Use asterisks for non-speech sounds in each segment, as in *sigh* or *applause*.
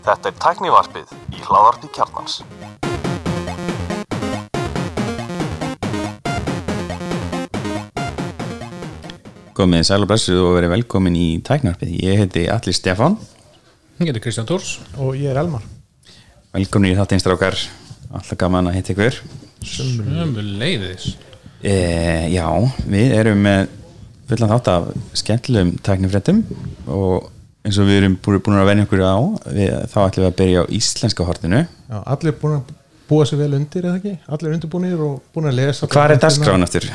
Þetta er tæknivarpið í hláðarpi kjarnans. Komið sæl og blessuð og verið velkomin í tæknarpið. Ég heiti Alli Stefán. Ég heiti Kristján Tórs og ég er Elmar Velkomin í þátteinstrákar. Alltaf gaman að hitta ykkur. Sömu leiðis E, já, við erum með fullan þátt af skemmtilegum tæknifrættum og eins og við erum búin að venja okkur á, við, þá ætlum við að byrja á íslenska hortinu. Já, allir búin að búa sér vel undir eða ekki? Allir undirbúinir og búin að lesa Hvað er dagskráin eftir?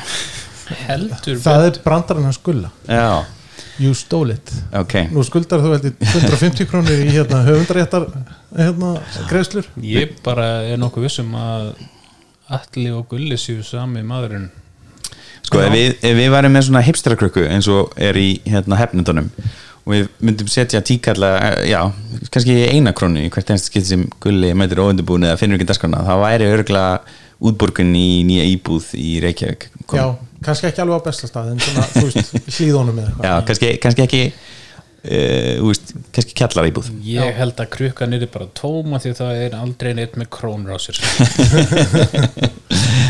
Heldur það er brandarinn að skulda Já, you stole it. Ok. nú skuldar þú veldi 150 krónir í hérna, höfundaréttar hérna, greiðslur. Ég bara er nokkuð vissum að Alli og Gulli séu sami maðurinn. Sko, ef við, ef við varum með svona hipsterakrukku eins og er í hérna hefnundunum og við myndum setja tíkalla já, kannski eina krónu í hvert einst skipt sem gulli mætir óundubúin eða finnur ekki dasgrana, það væri örgulega útborgun í nýja íbúð í Reykjavík kom. já, kannski ekki alveg á besta stað en svona, þú veist, *laughs* hlýðónum eða eitthvað já kannski, kannski ekki uh, úst, kannski kjallar íbúð Ég held að krukkan er bara tóma því það er aldrei neitt með krónur á sér. *laughs*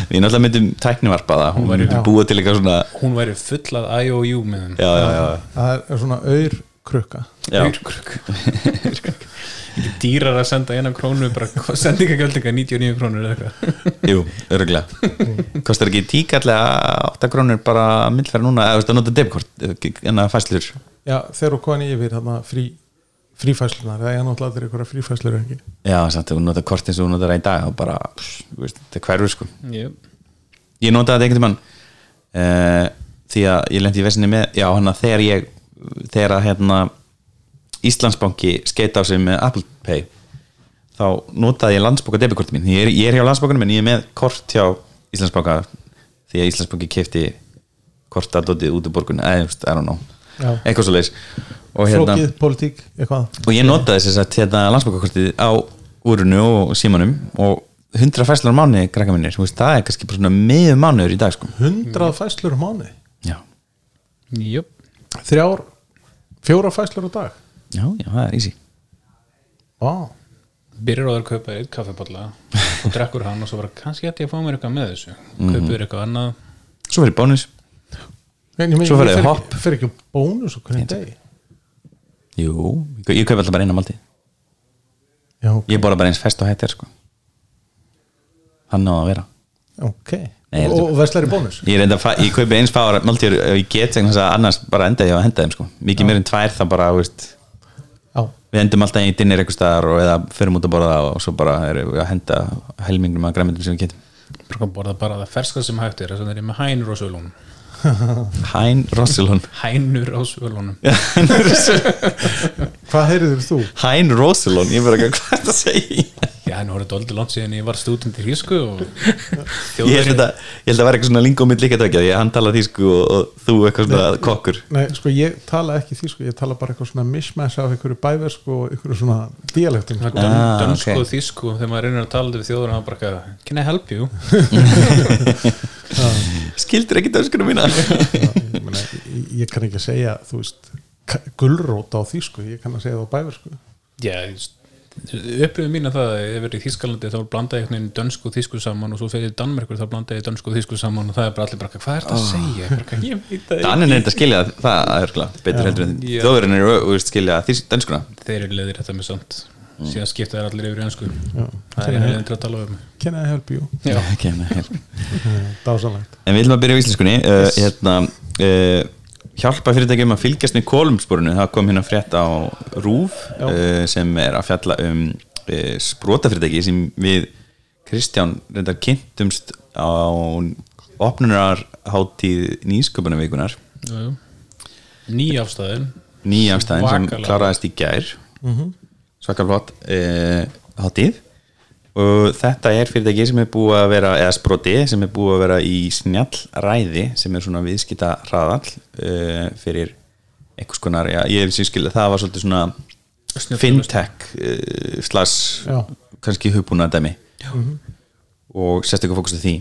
Við náttúrulega myndum tæknivarpa það. Hún væri búið til eitthvað svona Hún væri full að IOU með já, það er svona auður krukka já. Aurkrukk *laughs* Ekki dýrar að senda eina krónu bara *laughs* sendingagjöldinga 99 krónur eða eitthvað. Jú, örgulega Kostar ekki tíkallega 8 krónur bara myndfæra núna, eða þú veist að nota debkort en að fæslur já, þegar þú komin yfir þarna frí, frífæslunar það er náttúrulega allir einhverja frífæslur ekki Já, samt að þú nota kort eins og þú nota það í dag og bara, þú veist, þetta er hverfur sko Jöp. Ég notaði þetta einhvern tímann uh, því að ég lendi í vesinni með já, hann að þegar ég þegar að hérna Íslandsbanki skeita á sig með Apple Pay þá notaði ég landsbóka debitkorti mín ég er, ég er hjá landsbókanum en ég er með kort hjá Íslandsbanka því að Íslandsbanki kefti kortadótið út úr borgun veist, I don't know. Eitthvað svo leis og hérna flókið, politík, eitthvað. Og ég notaði þess að hérna, landsbókakortið á úrunu og símanum og 100 fæslar á mánu krakka minnir, það er kannski bara svona miður mánuður í dag sko. 100 fæslur á mánu já. Jöp. þrjár, fjóra fæslur á dag? Já, já, það er easy. Vá, byrjar á þér að kaupa eitt kaffepalla og drekkur hann og svo bara kannski ætti ég að fá mér eitthvað með þessu. Kaupir eitthvað annað. Svo fyrir bónus Nei, ég ég hopp. ekki- á bónus og hvernig degi. jú, ég, ég kaup alltaf bara eina malti Já, ok, ég bóra bara eins fest og hættir sko. hann náða að vera. Ok. Nei, Og, og veslar í bónus? Ég, reynda, ég kaupi eins fára maltir ef ég get vegna þess að annars bara enda ég á að henda þeim sko. mikið meir en tvær það bara þú veist, Já, við endum alltaf í dinnir eitthvað staðar og eða förum út að borða og svo bara erum við að henda helmingnum að græmyndum sem við getum. Bara borða bara það ferska sem hægt er þess að það er með hænur á svölunum Hæn Rossilon hænur á svölunum hvað heyrður þú? Hæn Rossilon, ég verður ekki hvað það segja já, nú er þetta aldrei langt síðan ég var stúdent í hísku og ég held að ég held að vera eitthvað svona lingó mitt líka tökja því að hann tala þýsku og, og þú eitthvað svona kokkur Nei, sko, ég tala ekki því, sko, ég tala bara eitthvað svona mismæs af einhverju bæversku og einhverju svona dialektum, sko. Ah, dönsku ok. og þýsku þegar maður reynir að tala við þjóður og hann bara eitthvað, can I help you? *laughs* skildir ekki dönskunum mína ég, meina, ég, ég kann ekki að segja, þú veist gulrót á því, sko, ég kann að segja það á bæversku já, uppröðu mín að það að ég verið í Þískalandi þá blanda ég einhvern veginn dönsku og þýsku saman og svo fyrir Danmerkur þá blanda ég dönsku og þýsku saman og það er bara allir bara, hvað er þetta að segja? Það Danin er þetta að skilja það er örgulega betur heldur en þjóðurinn er að skilja þýsk dönskuna. Þeir eru leiðir þetta með samt. Síðan skipta þær allir yfir í ennsku Já. það er leiðin til að tala um. Can I help you? Já. *laughs* Ok, nei, hér. *laughs* Dásalegt en við viljum að byrja á íslenskunni. Uh, hérna, uh, hjálpa fyrirtækjum að fylgjast með kólumsporinu það kom hérna frétt á RÚF uh, sem er að fjalla um uh, sprótafyrirtæki sem við Kristján reyndar kynntumst á opnunarháttíð nýsköpunarvikunar ný afstæðin nýjafstæðin sem Svakalega. kláraðist í gær. Svakar flott uh, hátíð og þetta er fyrirtæki sem er búið að vera eða sproti sem er búið að vera í snjallræði sem er svona viðskita hraðall uh, fyrir einhvers konar, já, ég hef sér skil það var svolítið svona fintech uh, slags Já. kannski hugbúna dæmi og sérstaklega fókus á því.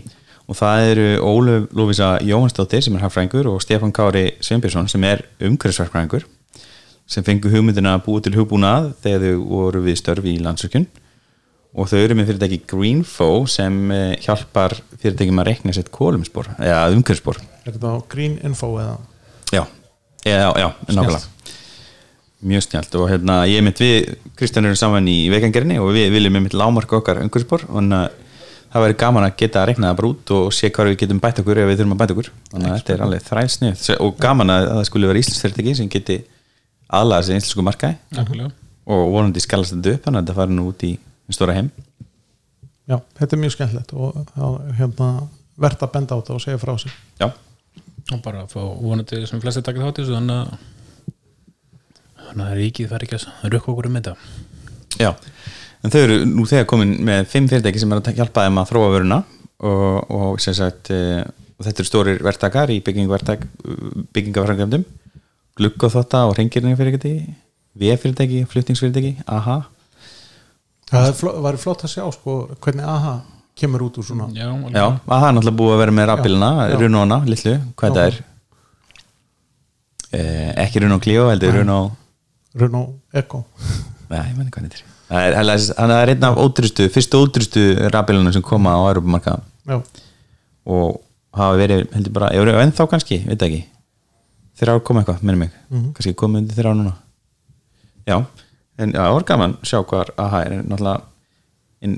Og það eru Óluf Lófísa Jóhansdóttir sem er hagfræðingur og Stefán Kári Sveinbjörnsson sem er umhverfisverkfræðingur sem fengu hugmyndina að búa til hugbúnað þegar þau voru við störfi í landsökjun og þau eru með fyrirtæki Greenfo sem eh, hjálpar fyrirtækjum að reikna sitt kólumspor eða umhverfspor Er þetta á Green Info eða? Já, já, já, nákvæmlega. Mjög snjált og hérna ég mitt við Kristján erum saman í veikangerinni og við viljum mitt lámarka okkar umhverfspor og þannig að það væri gaman að geta að reikna það bara út og sé hvað við getum bætt okkur ef við þurfum að bæta okkur. Þannig að þetta er alveg þrælsnið og gaman að að það skulle vera Íslands fyrirtæki sem geti aðlaða sér íslensku markaði. Og vonandi skalast þetta upp þannig að þetta fari nú út í hinn stóra heim. Já, þetta er mjög skemmtilegt og hérna, verðt að benda á þetta og segja frá sig já, og bara að fá vonandi sem flesti takið þátt í þessu þannig að þannig að ríkið fær ekki að rukka okkur um þetta. Já. En þau eru nú þegar komin með fimm fyrirtæki sem er að hjálpa þeim að þróa vöruna og, og sem sagt e, og þetta eru stórir verktakar í byggingafræðingjöndum glugg og þotta og rengirninga fyrirtæki fluttingsfyrirtæki, aha Það fló, var flott að sjá sko, hvernig AHA kemur út úr svona já. Já, aha er náttúrulega búið að vera með rafbíluna já. Runóna, litlu, hvað það er. Eh, ekki Runó Clio heldur Runó, Renault Eco nei, ég menn hvað þetta er það er, er einn af ódrustu fyrstu ódrustu rafbílunum sem koma á Europamarka Já, og hafa verið, heldur bara, eru ennþá kannski, veit ekki. Þeirra ár koma eitthvað, minnum mig. Kannski komið undir þeirra ár núna. Já, en já, það var gaman að sjá hvað AHA er. Náttúrulega inn,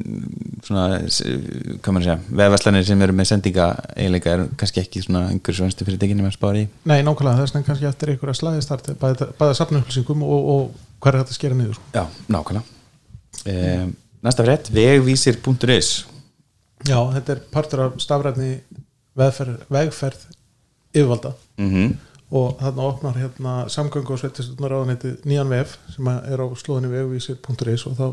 svona, hvað maður segja vefverslanir sem eru með sendinga eiginleika er kannski ekki svona einhverjum svönstu fyrir tekinu með spári í nei, nákvæmlega þess vegna kannski eftir einhverja slæðistart bæða, bæða safnupplýsingum og, og hvað er þetta að skera niður sko. já, nákvæmlega. E, næsta frétt, vegvísir.is Já, þetta er partur af stafræðni vegferð, vegferð yfirvalda. Mm og þarna opnar hérna samgöngu og sveitistunnar áðanætti nýjan vef sem er á slóðinni vegvísir.is og þá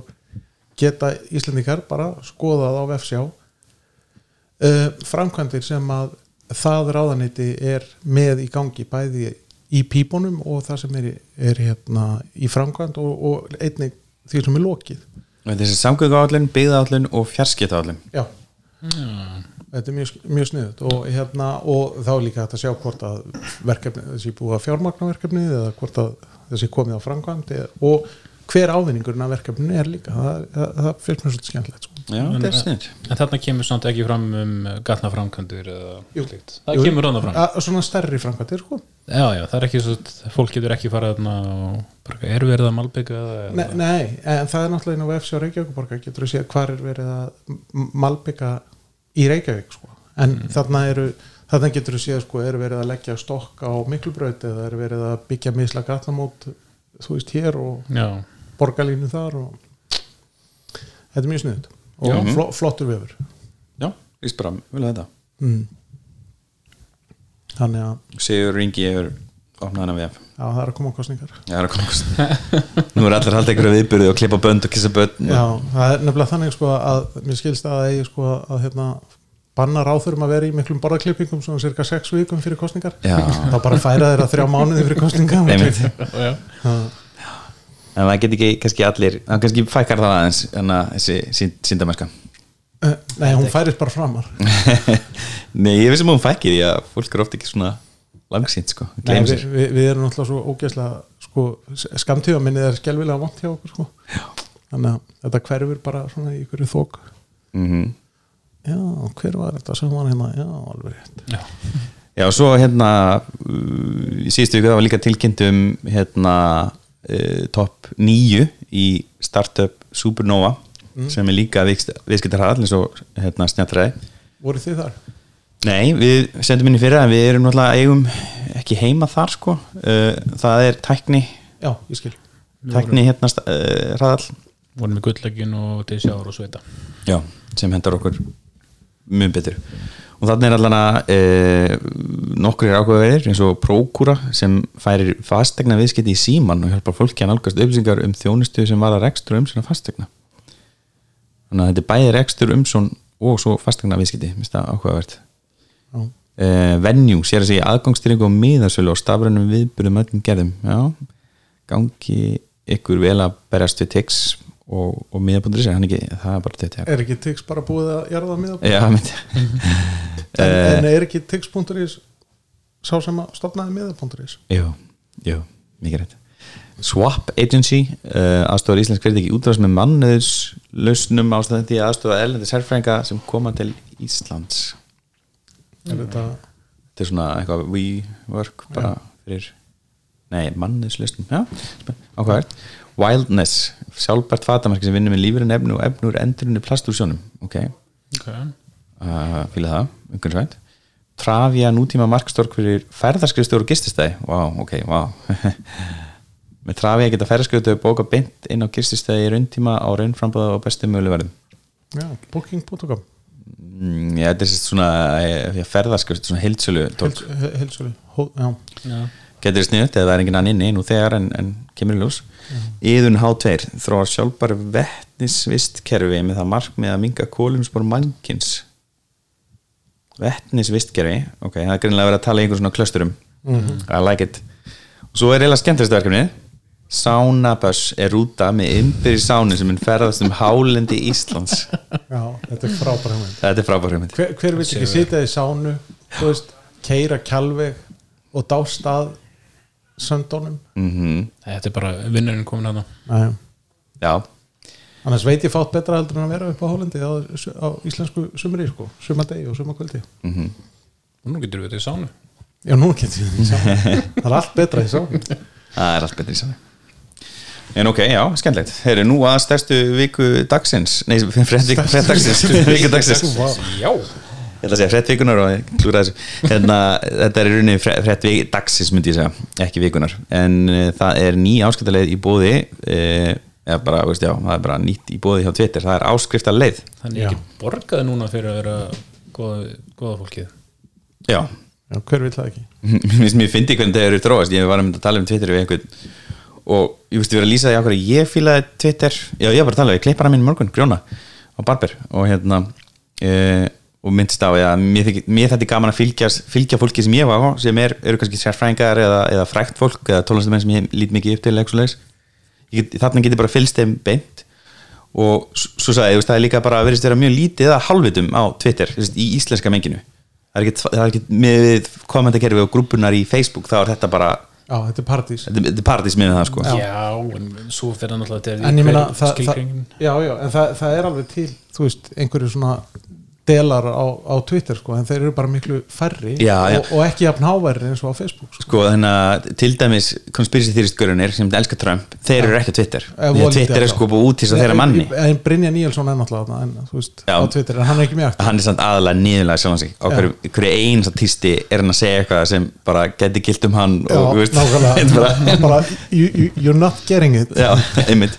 geta Íslendingar bara skoðað á vefsjá uh, framkvæmdir sem að það ráðanætti er með í gangi bæði í pípunum og það sem er, er hérna í framkvæmd og, og einnig því sem er lokið. Þessi samgönguállun, byggðaállun og fjarskiptaállun Já Þetta er mjög, mjög sniðut og, hérna, og þá er líka hægt að sjá hvort að verkefni, þessi búið að fjármagna verkefni eða hvort að þessi komið á framkvæmd eða- og hver ávinningurinn af verkefninu er líka það, það, það finnst mér svolítið skemmtilegt sko. já, þetta er snill en þarna kemur samt ekki fram um gatna framkvæmdur eða Jú. slíkt það Jú. kemur ráða fram Að- Svona stærri framkvæmdir sko. já, já, það er ekki svo fólk getur ekki farað þarna og bara er verið að malbygga eða nei, nei, en það er náttúrulega inn á VFC á Reykjavíkuborga getur þú séð hvar er verið að m- malbika í Reykjavík sko. en þarna eru þarna getur þú séð sko, er verið að leggja stokk á miklubraut eða er verið að byggja misla gatnamót þú veist hér og já, borgarlínu þar og þetta er mjög sniðut og Já. flo, flottur vefur já, víst bara, vilja þetta mm. þannig að Sigur Ringi hefur opnað hana við já, það er að koma kostningar Já, það er að komast *laughs* Nú er allir haldið einhverju viðbyrði og klippa bönd og kissa bönd já, það er nefnilega þannig sko að mér skilst að það eigi sko að hérna banna ráþurum að vera í miklum borðarklippingum svona cirka sex vikum fyrir kostningar Já. þá bara færa þeirra þrjá mánuði fyrir kostningar *laughs* En það get ekki kannski allir Það kannski fækkar það aðeins En að þessi sín- síndamennska Eh, nei, hún færist bara framar. *laughs* Nei, ég er langsýnt sko. Nei, við, sér. við, við erum náttúrulega svo ógeðslega sko, skamtíðaminnið er skelvilega vant hjá okkur sko. þannig að þetta hverfur bara svona í ykkur þók mm já, hver var þetta sem var hérna? Já, alveg rétt. Já, Já, og svo hérna í síðustu viku það var líka tilkynnt um hérna uh, topp nýju í startup Supernova sem er líka viðskiptarhall eins og hérna snjallræði. Voru þið þar? Nei, við sendum inn í fyrra en við erum náttúrulega eigum ekki heima þar sko. Uh, það er tækni. Já, ég skil. Tækni hérna uh, hraðall. vorum við gulllegin og til sjáur og sveita Já, sem hendar okkur mjög betur. Og þannig er allan að e, nokkur er ákveðverðir eins og Prókúra sem færir fastegna viðskipti í síman og hjálpar fólki að nálgast upplýsingar um þjónustu sem var að rekstur um svona fastegna þannig að þetta er bæði rekstur um og svo fastegna viðskipti mér finnst það ákveðvert já, e, Venue sér að segja aðgangstýringu og miðasölu og stafrænum viðbyrðum öllum gerðum já, gangi ykkur vel að berjast við tix og, og miðabundur hann ekki, það er bara þetta er ekki Tix bara búið að jarða miða? Já, *laughs* myndi en, en er ekki Tix.is sá sem að stopnaði miða.is Jú, jú, mikið rétt. Swap Agency uh, aðstofar íslensk fyrirtæki útráðs með mannöðs lausnum ástæðan því aðstofa erlendi sérfræðinga sem koma til Íslands. er þetta er svona eitthvað we work bara fyrir nei, ákvæðar Wildness, sjálfbært fatamarki sem vinnur með lífurinn efnu og efnu úr endurinu plast úr sjónum ok, okay. uh, fíla það, umhverfisvænt Travia nútíma markstork fyrir ferðarskrifstjóru og gististæði. Vá, ok, vá. *laughs* Með Travia geta ferðarskrifstjóru bóka beint inn á gististæði í rauntíma á raunframbúða og bestu möguleg verðum. Já, booking.com Já, þetta er sérst svona eh, ferðarskrifstjóru, svona heilsölu, Hó- já, Já. Getur sniðut eða það er enginn annan inni nú þegar en, en kemur í ljós. Íðun H2 þróar sjálfbar vettnisvistkerfi með það markmið að minga kólumspor mannkins. Vettnisvistkerfi ok, það er greinlega verið að tala í einhver svona klösturum. I like it. Og svo er eiginlega skemmtilegsta verkefni Sánaböss er rúta með ymbir í sánu sem mun ferðast um hálendi Íslands. Já, þetta er frábæra hugmynd. Þetta er frábær hugmynd. Hver, hver vil ekki sitja í sánu þú veist, keira kjálveg og dást að söndónum? Mm Þetta er bara vinnurinn komin að það já, annars veit ég fátt betra heldur en að vera upp á Hólendi á, á íslensku sumri sko, sumadegi og sumakvöldi og nú getur við þetta í sánu. Já, nú getur við því sánu. *laughs* Það er allt betra í sánu. Það er allt betri í sánu en ok, já, skemmtilegt. Þeir eru nú að stærstu viku dagsins. Nei, frett vik- frett dagsins. Viku dagsins. Já, ég ætla að segja frett vikunar og ég klúra þessu. Hérna, *laughs* þetta er í rauninni fre- frett vik, dagsins myndi ég segja, ekki vikunar en uh, það er ný áskiptaleið í bóði uh, eða bara, veist já, það er bara nýtt í bóði hjá Twitter, það er áskriftarleið þannig Já. ekki borgaði núna fyrir að vera góða, góða fólkið. Já, já, hver vil það ekki? *laughs* Mér finnst mér fyndi hvernig það eru þróast. Ég var að mynda að tala um Twitter við einhvern og ég veist ég verið að lýsa því á hverju ég fílaði Twitter, já ég var bara að tala við klippara minn í morgun, Grjóna á Barber. Og hérna e, og myndist á að mér, mér þetta er gaman að fylgja, fylgja fólki sem ég var á sem er, eru kannski sérfræðingar eða, eða frækt fólk eða tónlistamenn sem ég lít mikið upp til. Ég get, þarna get ég bara fylgst þeim beint. Og svo sagði ég, það er líka bara að verðist vera mjög lítið að halvitum á Twitter veist, í íslenska menginu. Það er ekki, með kommentakerfi og grúpunar í Facebook þá er þetta bara já, þetta er partís þetta þetta er paradís með það sko. Já, en svo fyrir til en ég meina það, það, já, já, en það, það er alveg til þú veist, einhverju svona delar á, á Twitter sko, en þeir eru bara miklu færri Já, já. Og, og ekki jafn háværi eins og á Facebook sko. sko þannig að til dæmis conspiracy theorist görunir sem elskar Trump þeir eru ekki á Twitter. Því að Twitter er sko búið út til þess að þeirra manni. en Brynja Níelsson er náttúrulega en, veist, á Twitter, en hann er ekki mjög aktiv hann er samt aðalega niðurlega sjálfan sig. Á hverju, hverju eins að týsti er hann að segja eitthvað sem bara geti gilt um hann Já, og veist, *laughs* bara, bara, you, you, you're not getting it. Já, einmitt.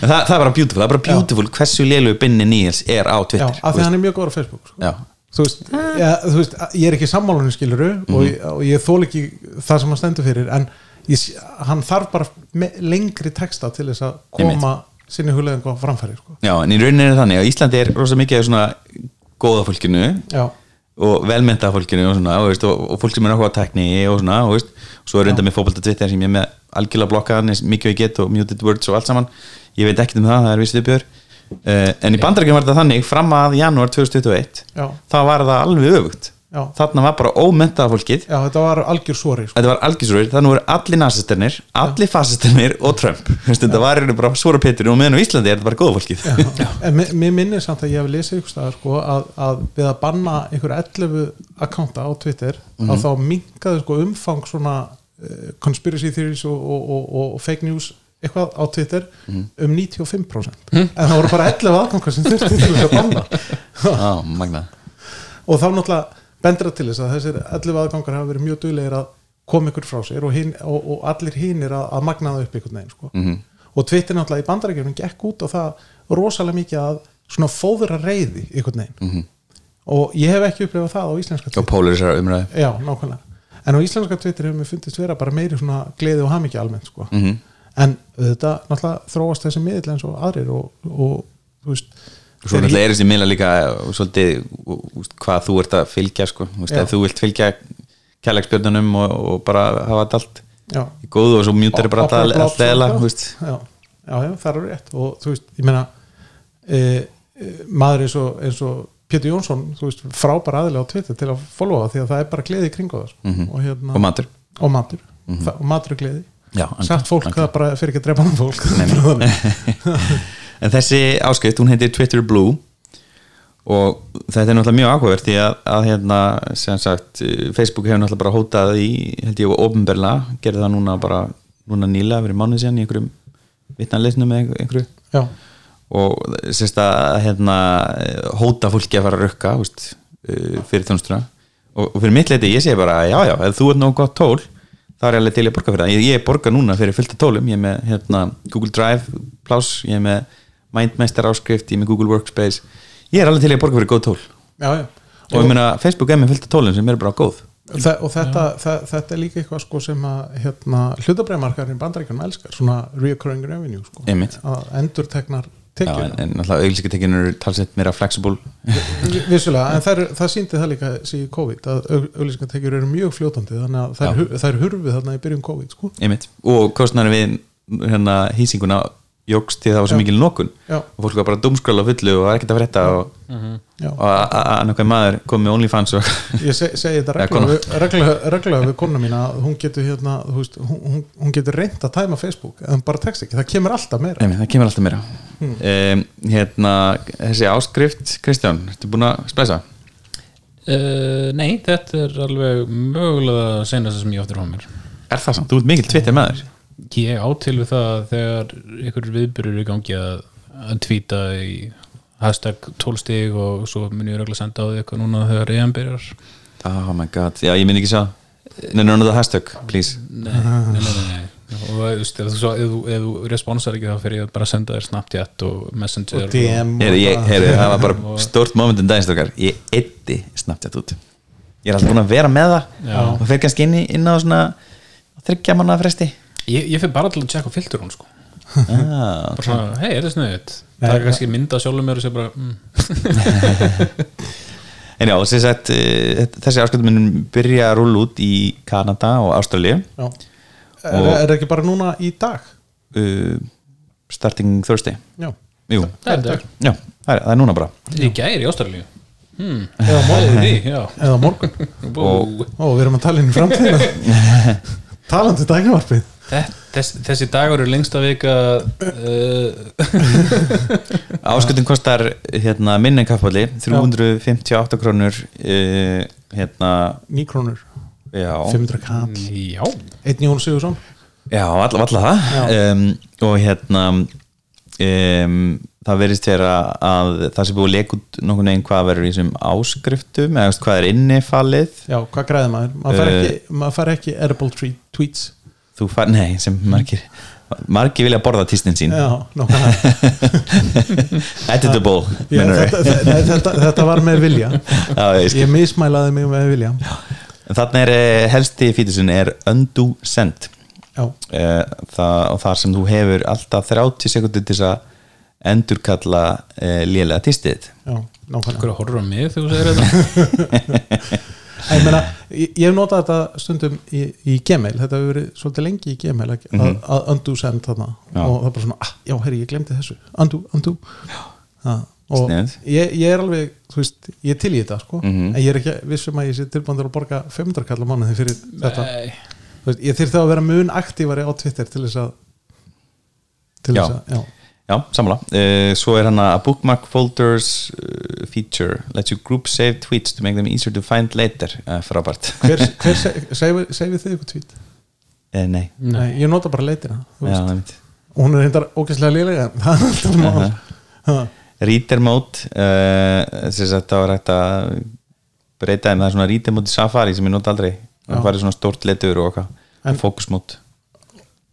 Það, það er bara beautiful, það er bara beautiful hversu lélugu Binni Níels er á Twitter á Facebook sko. já, þú, veist, ja, þú veist, ég er ekki sammálunni skiluru Mhm. og, ég, og ég þól ekki það sem hann stendur fyrir en ég, hann þarf bara lengri texta til þess að koma sinni hugleðingu á framfæri sko. já, en í rauninni er þannig að Íslandi er rosa mikið af svona góða fólkinu já, og velmynda fólkinu og, svona, og, veist, og, og fólk sem er náttúrulega tekni og svona og, veist, og svo er reynda með fótbolta Twitter sem ég er með algjörlega blokkaðan mikið ég get og muted words og allt saman. Ég veit ekkert um það, það er vissið uppjör uh, en í bandarækjum var þetta þannig fram að janúar 2021 já, þá var það alveg öfugt. Já, þarna var bara ómyndaða fólkið. Já, þetta var algjör sori sko. þetta var algjörsröður, þannig voru allir nazisternir allir fasisternir og Trump. Þetta var bara svora pétur og meðan á Íslandi er þetta bara góða fólkið. Mér- mér minnir samt að ég hef lesið ykkur staðar sko, að, að við að banna einhver 11 akkánta á Twitter Mhm. að þá minkaði sko, umfang svona uh, conspiracy theories og, og, og, og fake news eitthvað á Twitter Mhm. um 95% en það voru bara 11 aðgangar sem þurfti til þess að banna *laughs* magna og þá náttúrulega bendur það til þess að þessir 11 aðgangar hafa verið mjög duglegir að koma ykkur frá sér og, hin, og, og allir hinir að, að magna það upp einhvern veginn sko. Mhm. og Twitter náttúrulega í bandarækjunum gekk út og það rosalega mikið að svona fóðra reyði einhvern veginn Mhm. og ég hef ekki upplifað það á íslenska og Twitter polarisar umræði já, nákvæmlega en á íslenska Twitter hefur mér fundist vera bara meiri svona gleði og hamingja almennt sko. Mhm. En þetta náttúrulega þróast þessi miðl eins og aðrir og, og þú veist Svo náttúrulega er þessi miðla líka uh, svolítið hvað þú ert að fylgja sko. Þú vilt fylgja kærleiksbjörnunum og, og bara hafa þetta allt já, í góðu og svo mjútar bara alltaf og eitthvað. já, já, já, það er rétt og þú veist, ég meina e, e, maður eins og, eins og Pétur Jónsson, þú veist, frábær aðilega á Twitter til að followa því að það er bara gleði í kringu það sko. Mhm. og, hérna, og matur og matur, það, og matur er gleði Já, sagt fólk það bara fyrir ekki að drepa hann fólk. *laughs* En þessi áskrift, hún heitir Twitter Blue og þetta er náttúrulega mjög áhugavert því að, að hérna, sem sagt eh, Facebook hefur náttúrulega bara hótað í held ég ofinberlega, gerði það núna bara núna nýlega, verið mánuð síðan í einhverjum vitnanleysnum eða einhverju. Já, og sérst að hérna, hóta fólki að fara að rukka úst, fyrir þjónustuna. Og, og fyrir mitt leiti ég segi bara já já, ef þú ert nóg gott tól þá er ég alveg til að borga fyrir það. Ég, ég borga núna fyrir fullt af tólum. Ég er með hérna, Google Drive pláss ég er með Mindmeister áskrift ég er með Google Workspace. Ég er alveg til að borga fyrir góð tól. Já, já. og ég meina Facebook er með fullt af tólum sem eru bara góð. Þa, og þetta, það, þetta er líka eitthvað sko sem að hérna, hlutabræðmarkarinn bandaríkjum elskar, svona reoccurring revenue sko, að endur teknar Tekjur. En, náttúrulega auglýsingatekinn eru talsett meira flexible. Vissulega, en það, það síndi það líka síði COVID, að auðlýsingatekjur eru mjög fljótandi, þannig að það er, hurfið þarna í byrjun COVID, sko. Og kostnæri við hérna, hýsinguna jógst því það var svo mikil nokun Já. og fólk var bara dúmskrála fullu og var ekkert að frétta og, Já. og að- að annað maður kom með OnlyFans og ég seg, segi þetta *laughs* reglulega við- kona mína að hún getur hérna, þú veist, hún, hún, hún getur reynd að tæma Facebook en bara text ekki, það kemur alltaf meira. Nei, það kemur alltaf meira. Um, hérna, þessi áskrift Kristján, ertu búin að splæsa? Uh, nei, þetta er alveg mögulega senast sem ég áttir á mér. Er það samt? Þú ert mikil Twitter maður Ég átil við það að þegar ykkur viðbyrður í gangi að, að tvíta í hashtag 12 stig og svo mun ég regla senda á því eitthvað núna þegar EM byrjar Oh my god, já ég minn ekki sjá Nei, none of the hashtag, please Nei, nei, nei, nei, nei. og þú veist, ef þú, svo- ef þú, ef þú responsar ekki þá fyrir ég bara að senda þér Snapchat og Messenger og DM og Heyri, ég, það. heyri, það var bara stórt moment um daginn Ég eitti Snapchat út Ég er alltaf búin að vera með það Já. og fer kannski inn, í, inn á svona þryggja manna fresti Ég, ég fyrir bara til að tjekka filtur hún sko. Ah, bara svona, hei, er þetta sniðið Nei, það er kannski mynda sjálfum mér og sé bara mm, *laughs* En já, sem sagt, eh, þessi ásköldu munum byrja að rúlla út í Kanada og Ástralíu. Já. er, er það ekki bara núna í dag? Uh, starting Thursday. Já, Jú, það er dag. Já, það er, það er núna bara. Í gæri í Ástralíu? Hmm. eða morgun, Því, eða morgun. Og- ó, við erum að tala inn í framtíðina. *laughs* Talandi dækjumarfið Þess, þessi dagur er lengsta vika *laughs* uh, Ásköldin kostar hérna, minni en kaffalli 358 krónur uh, hérna, nýkrónur, já. 500 kall. Já, einn Jón Sigursson Já, alla, alla það. Um, og hérna um, það verðist vera að það sem búið að leka út nokkurn veginn hvað verður í þessum áskriftum eða hvað er innifallið já, hvað græði maður? maður fær Eh. ekki, maður fær ekki edible tweet, tweets þú fær, nei, sem margir margir vilja borða tístin sín. Já, *laughs* editable Já, þetta, þetta, þetta, þetta var með vilja. *laughs* Já, ég skil. ég mismælaði mig með vilja. En Þarna er eh, helsti fítusin er undo send. Já, Eh, það, og þar sem þú hefur alltaf 30 sekundir til þess að endurkalla uh, lélega tístið já, nákvæmlega. Á mig þegar þú segir þetta *laughs* ég, meina, ég, ég hef notað þetta stundum í, í Gmail, þetta hefur verið svolítið lengi í Gmail að, að, að undo send þarna. Já. og það er bara svona, ah, já, herri, ég glemdi þessu. Undo, undo. Ha, og ég, ég er alveg, þú veist, ég er til í þetta sko, Mhm. en ég er ekki vissum að ég sé tilbúin til að borga 500 kall á mánuði fyrir þetta, Nei. þú veist, ég þyrfti að vera mun aktífari á Twitter til þess að til þess að, já Já, samla. Uh, svo er hann að bookmark folders uh, feature. Lets you group save tweets to make them easier to find later. Uh, frábært. Hver, hver *laughs* segið þið ykkur tweet? uh, Nei, Nei, ég nota bara leitina þú já, veist. það veit og hún er reyndar ógæslega lélega en *laughs* það er alltaf mál. Ha. Reader mode uh, þess að það var hægt að breyta þeim, það er svona reader mode í Safari sem ég nota aldrei, það farið svona stórt letur og En- eitthvað, focus mode.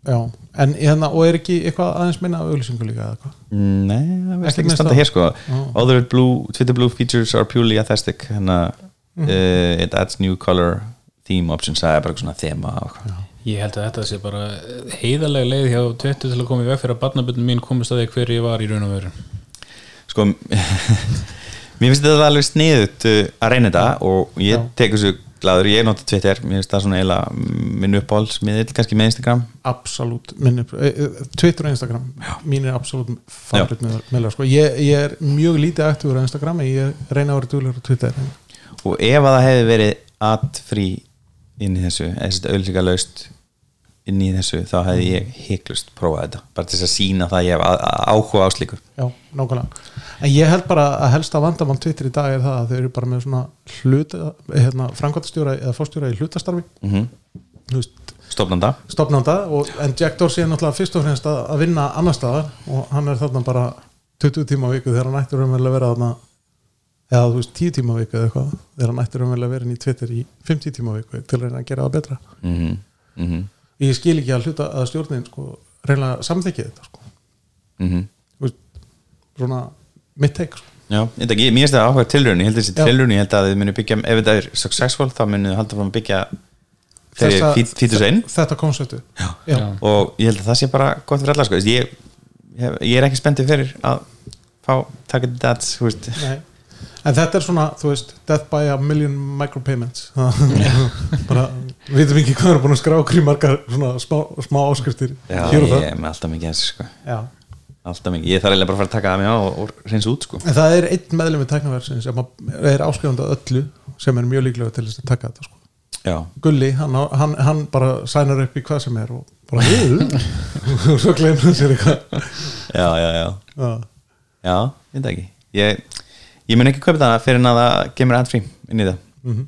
Já, en hérna, og er ekki eitthvað aðeins minna af auglýsingu líka eða hvað? Mm, Nei, það veist ekki standa hér sko. Other blue, Twitter blue features are purely aesthetic hérna Mhm. uh, it adds new color theme options, það er bara svona þema og eitthvað. ég held að þetta sé bara heiðarlega leið hjá Twitter til að koma í veg fyrir að barnaböndin mín komist að því hver ég var í raun og veru sko *laughs* mér finnst þetta alveg sniðut uh, að reyna þetta og ég Já. tek þessu gladur, ég nota Twitter mér finnst það svona eiginlega minn uppáhaldsmiðil kannski með Instagram. Absolutt, minn upp, e, e, Twitter og Instagram mín er absolutt favorit meðlega sko. ég, ég er mjög lítið aktífur á Instagram en ég reyna að vera duglegur á Twitter og ef að það hefði verið ad free inn í þessu, eða þetta auðlýsinga laust inn í þessu þá hefði ég heiklust prófað þetta bara til að sína það að ég hef áhuga á slíku. Já, nákvæmlega. En ég held bara að helsta vandamál Twitter í dag er það að þau eru bara með svona hluta, hérna, framkvæmtastjóra eða fórstjóra í hlutastarfi. Mm þú veist, stofnanda. stopnanda og, en Jack Dorsey er náttúrulega fyrst og fremst að, að vinna annar staðar og hann er þarna bara 20 tíma á viku þegar hann ættir raunverulega að vera þarna eða þú veist 10 tíma á viku eða eitthvað þegar hann ættir raunverulega að vera inn í Twitter í 50 tíma á viku til að reyna að gera það betra. Mm -hmm. Ég skil ekki að hluta að stjórnin sko, reyna samþykja þetta sko. Mm Þú veist, svona mitt teik sko. Já, ég veit ekki, mér finnst það áhuga tilraun ég held að þessi tilraun, ég held að þið munu byggja ef þetta er successful, þá munu þið halda fram að byggja þegar fítus einn þetta konseptu já. Já. og ég held að það sé bara gott fyrir alla sko. ég, ég, ég er ekki spenntið fyrir að fá veist Nei. en þetta er svona, þú veist death by a million micropayments *laughs* *laughs* bara, við veitum ekki hvað er búin að skrá margar svona smá, smá áskriftir Já, hér og ég það er með alltaf mikið þessu sko. Já. alltaf mikið, ég þarf eiginlega bara að fara að taka það mig á og, og reynsa út sko. en það er einn meðlum við tæknaversin sem að- er áskrifandi að öllu sem er mjög líklega til þess að taka þetta sko. Já, Gulli, hann, á- hann, hann bara sænar upp í hvað sem er og bara *laughs* og svo glemur hann sér eitthvað já, já, já Já. Já, ég veit það ekki Ég, ég mun ekki kaupa það fyrir en að það kemur ad free inn í það Mhm.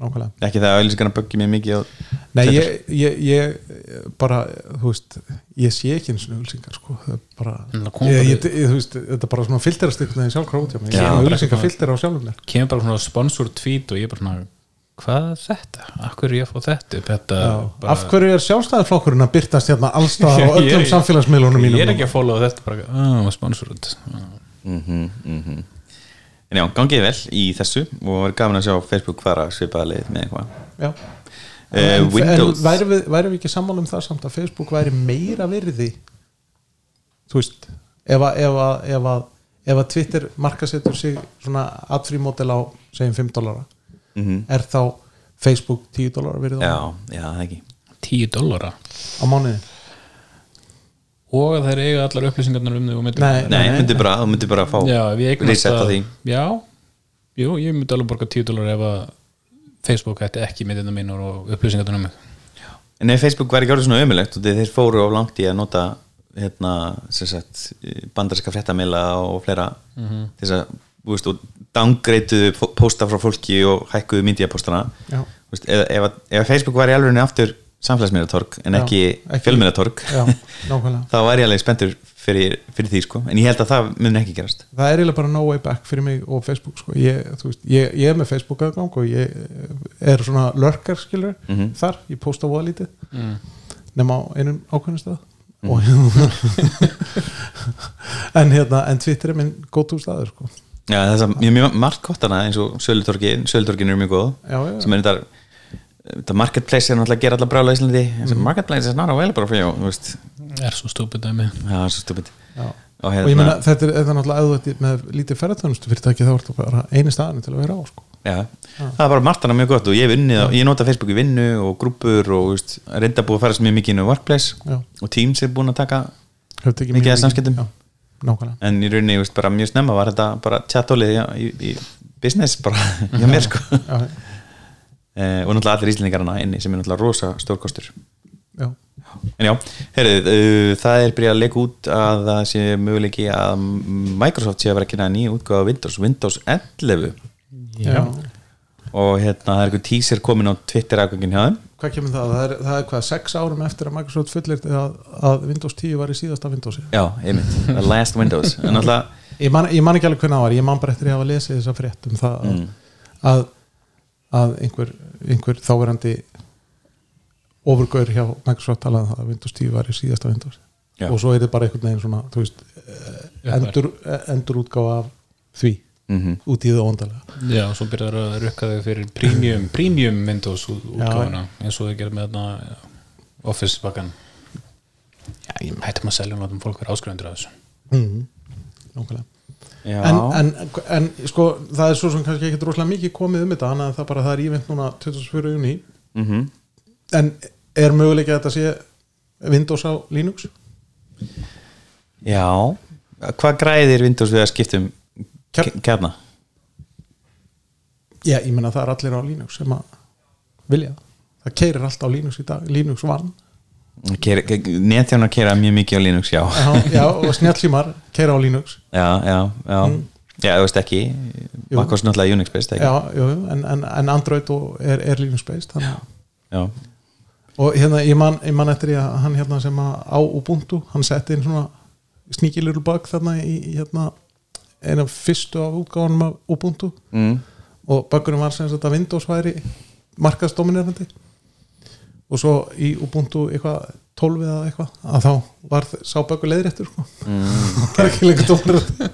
Nákvæmlega. Ekki það að auðlýsingarna böggi mér mikið Nei, ég, ég, ég bara, þú veist ég sé ekki eins og auðlýsingar sko, bara ég, bara- ég, ég, þú veist, þetta er bara svona filterast ykkur með sjálf út hjá mig, Já, ég er bara auðlýsingar svona- filter á sjálfum mér. Kemur bara svona sponsor tweet og ég er bara svona hvað er þetta? Akkur ég fá þetta upp? Þetta Já. bara, af hverju er sjálfstæðarflokkurinn að byrtast hérna allstað á *laughs* öllum samfélagsmiðlunum mínum ég er ekki að followa þetta bara, ah, sponsor. Út mm -hmm, En já, gangið vel í þessu og var gaman að sjá Facebook fara svipaða leið með eitthvað. Já. Eh, en, Windows. en væri við, væri við ekki sammála um það samt að Facebook væri meira virði? Þú veist ef að, ef að, ef að, ef að Twitter markasetur sig svona adfrí mótel á segjum 5 dólara mm er þá Facebook 10 dólara virði? Á, Já, já, það ekki. 10 dollara? Á mánuði og að þær eiga allar upplýsingarnar um þau og myndir Nei, Nei, þú myndir bara, þú myndir bara að fá já, ef ég eignast reset á að- því. Já, jú, ég myndi alveg borga 10 dollara ef að Facebook ætti ekki myndirna mínur og upplýsingarnar um mig. En ef Facebook var ekki orðið svona ömulegt og þeir fóru á langt í að nota hérna, sem sagt, bandarska fréttamila og fleira Mhm. til þess að, þú veist, og downgreituðu fó- pósta frá fólki og hækkuðu mídiapóstana Já. Þú veist, ef, ef, ef Facebook var í alveg aftur samfélagsmiðlatorg en ekki, ekki- nákvæmlega *laughs* þá var ég alveg spenntur fyrir, fyrir því sko. en ég held að það mun ekki gerast það er eiginlega bara no way back fyrir mig og Facebook sko. ég, veist, ég, ég er með Facebook aðgang og ég er svona lurker skilur Mhm. þar, ég posta voða lítið mm. nema á einum ákveðnum stað Mhm. og *laughs* en hérna en Twitter er minn gótt úr staður sko. Já, þess að mjög, mjög margt kottana eins og sölutorgin, sölutorgin eru mjög góð já, já, sem er þetta þetta marketplace er náttúrulega að gera allar brála í Íslandi mm. marketplace er svo stúpid dæmi já, það er svo stupid já. og og ég meina þetta er, þetta er náttúrulega ert með lítið ferðarþjónustu fyrirtæki þá ertu bara eini staðan til að vera á sko. já, það er bara margt hana mjög gott og ég, hef unnið, á- ég nota Facebook í vinnu og grúpur og veist, reynda búið að fara mjög mikið inn á workplace Já. og Teams er búin að taka Mikið mjög af samskiptum. en í rauninni, veist, bara mjög snemma var þetta bara chatólið já, í, í business bara *laughs* hjá mér sko já, og náttúrulega allir íslendingarna inni sem er náttúrulega rosa stórkostur já, En já, heyrðu, uh, það er byrjað að leika út að það sé möguleiki að Microsoft sé að vera að kynna nýja útgáfa af Windows, Windows 11 já. og hérna það er eitthvað teaser komin á Twitter afgangin hjá þeim. Hvað kemur það? Það er, það er hvað, sex árum eftir að Microsoft fullir að, að Windows 10 var í síðasta Windowsi? Já, einmitt, The Last Windows. Ég man, ég man ekki alveg hvernig það var, ég man bara eftir að hafa lesið þessa frétt um það að, Mm. að, að einhver, einhver þáverandi ofurgaur hjá Microsoft talaði um það að Windows 10 var í síðasta Windows. Já. og svo er þetta bara einhvern veginn svona veist, eh, endur, endur útgáfa af því. Mm út í það óndalega já, og svo byrjar að rukka þau fyrir premium, premium Windows út- útgáfuna eins og þau gerir með Office bakkan já, ég hættum að selja um að fólk verið áskrifundur af þessu. Mm. nákvæmlega. já, en, en, en sko það er svo sem kannski ekki droslega mikið komið um þetta þannig að það bara það er ívent núna 24. júni mm en er möguleik að þetta sé Windows á Linux? Já. Hvað græðir Windows við að skiptum Kjarn- kjarna? já, ég menna það er allir á Linux sem að vilja. Það keirir allt á Linux í dag Linux vann netþjónar kera mjög mikið á Linux já, já, já, og snjallsímar keira á Linux já, já, já. já þú veist ekki Jú. Mac OS náttúrulega Unix based ekki já, jú, en, en, en Android er, er Linux based þannig. já. og hérna ég man, ég man eftir að hann hérna sem að á Ubuntu, hann setti inn svona sneaky little bug þarna í, hérna eina fyrstu af útgáðanum af Ubuntu Mm. og bugurinn var sem að Windows væri markaðsdominerandi og svo í Ubuntu eitthvað 12 eða eitthvað að þá var sá bugur leiðréttur sko. það var ekki lengur dominerandi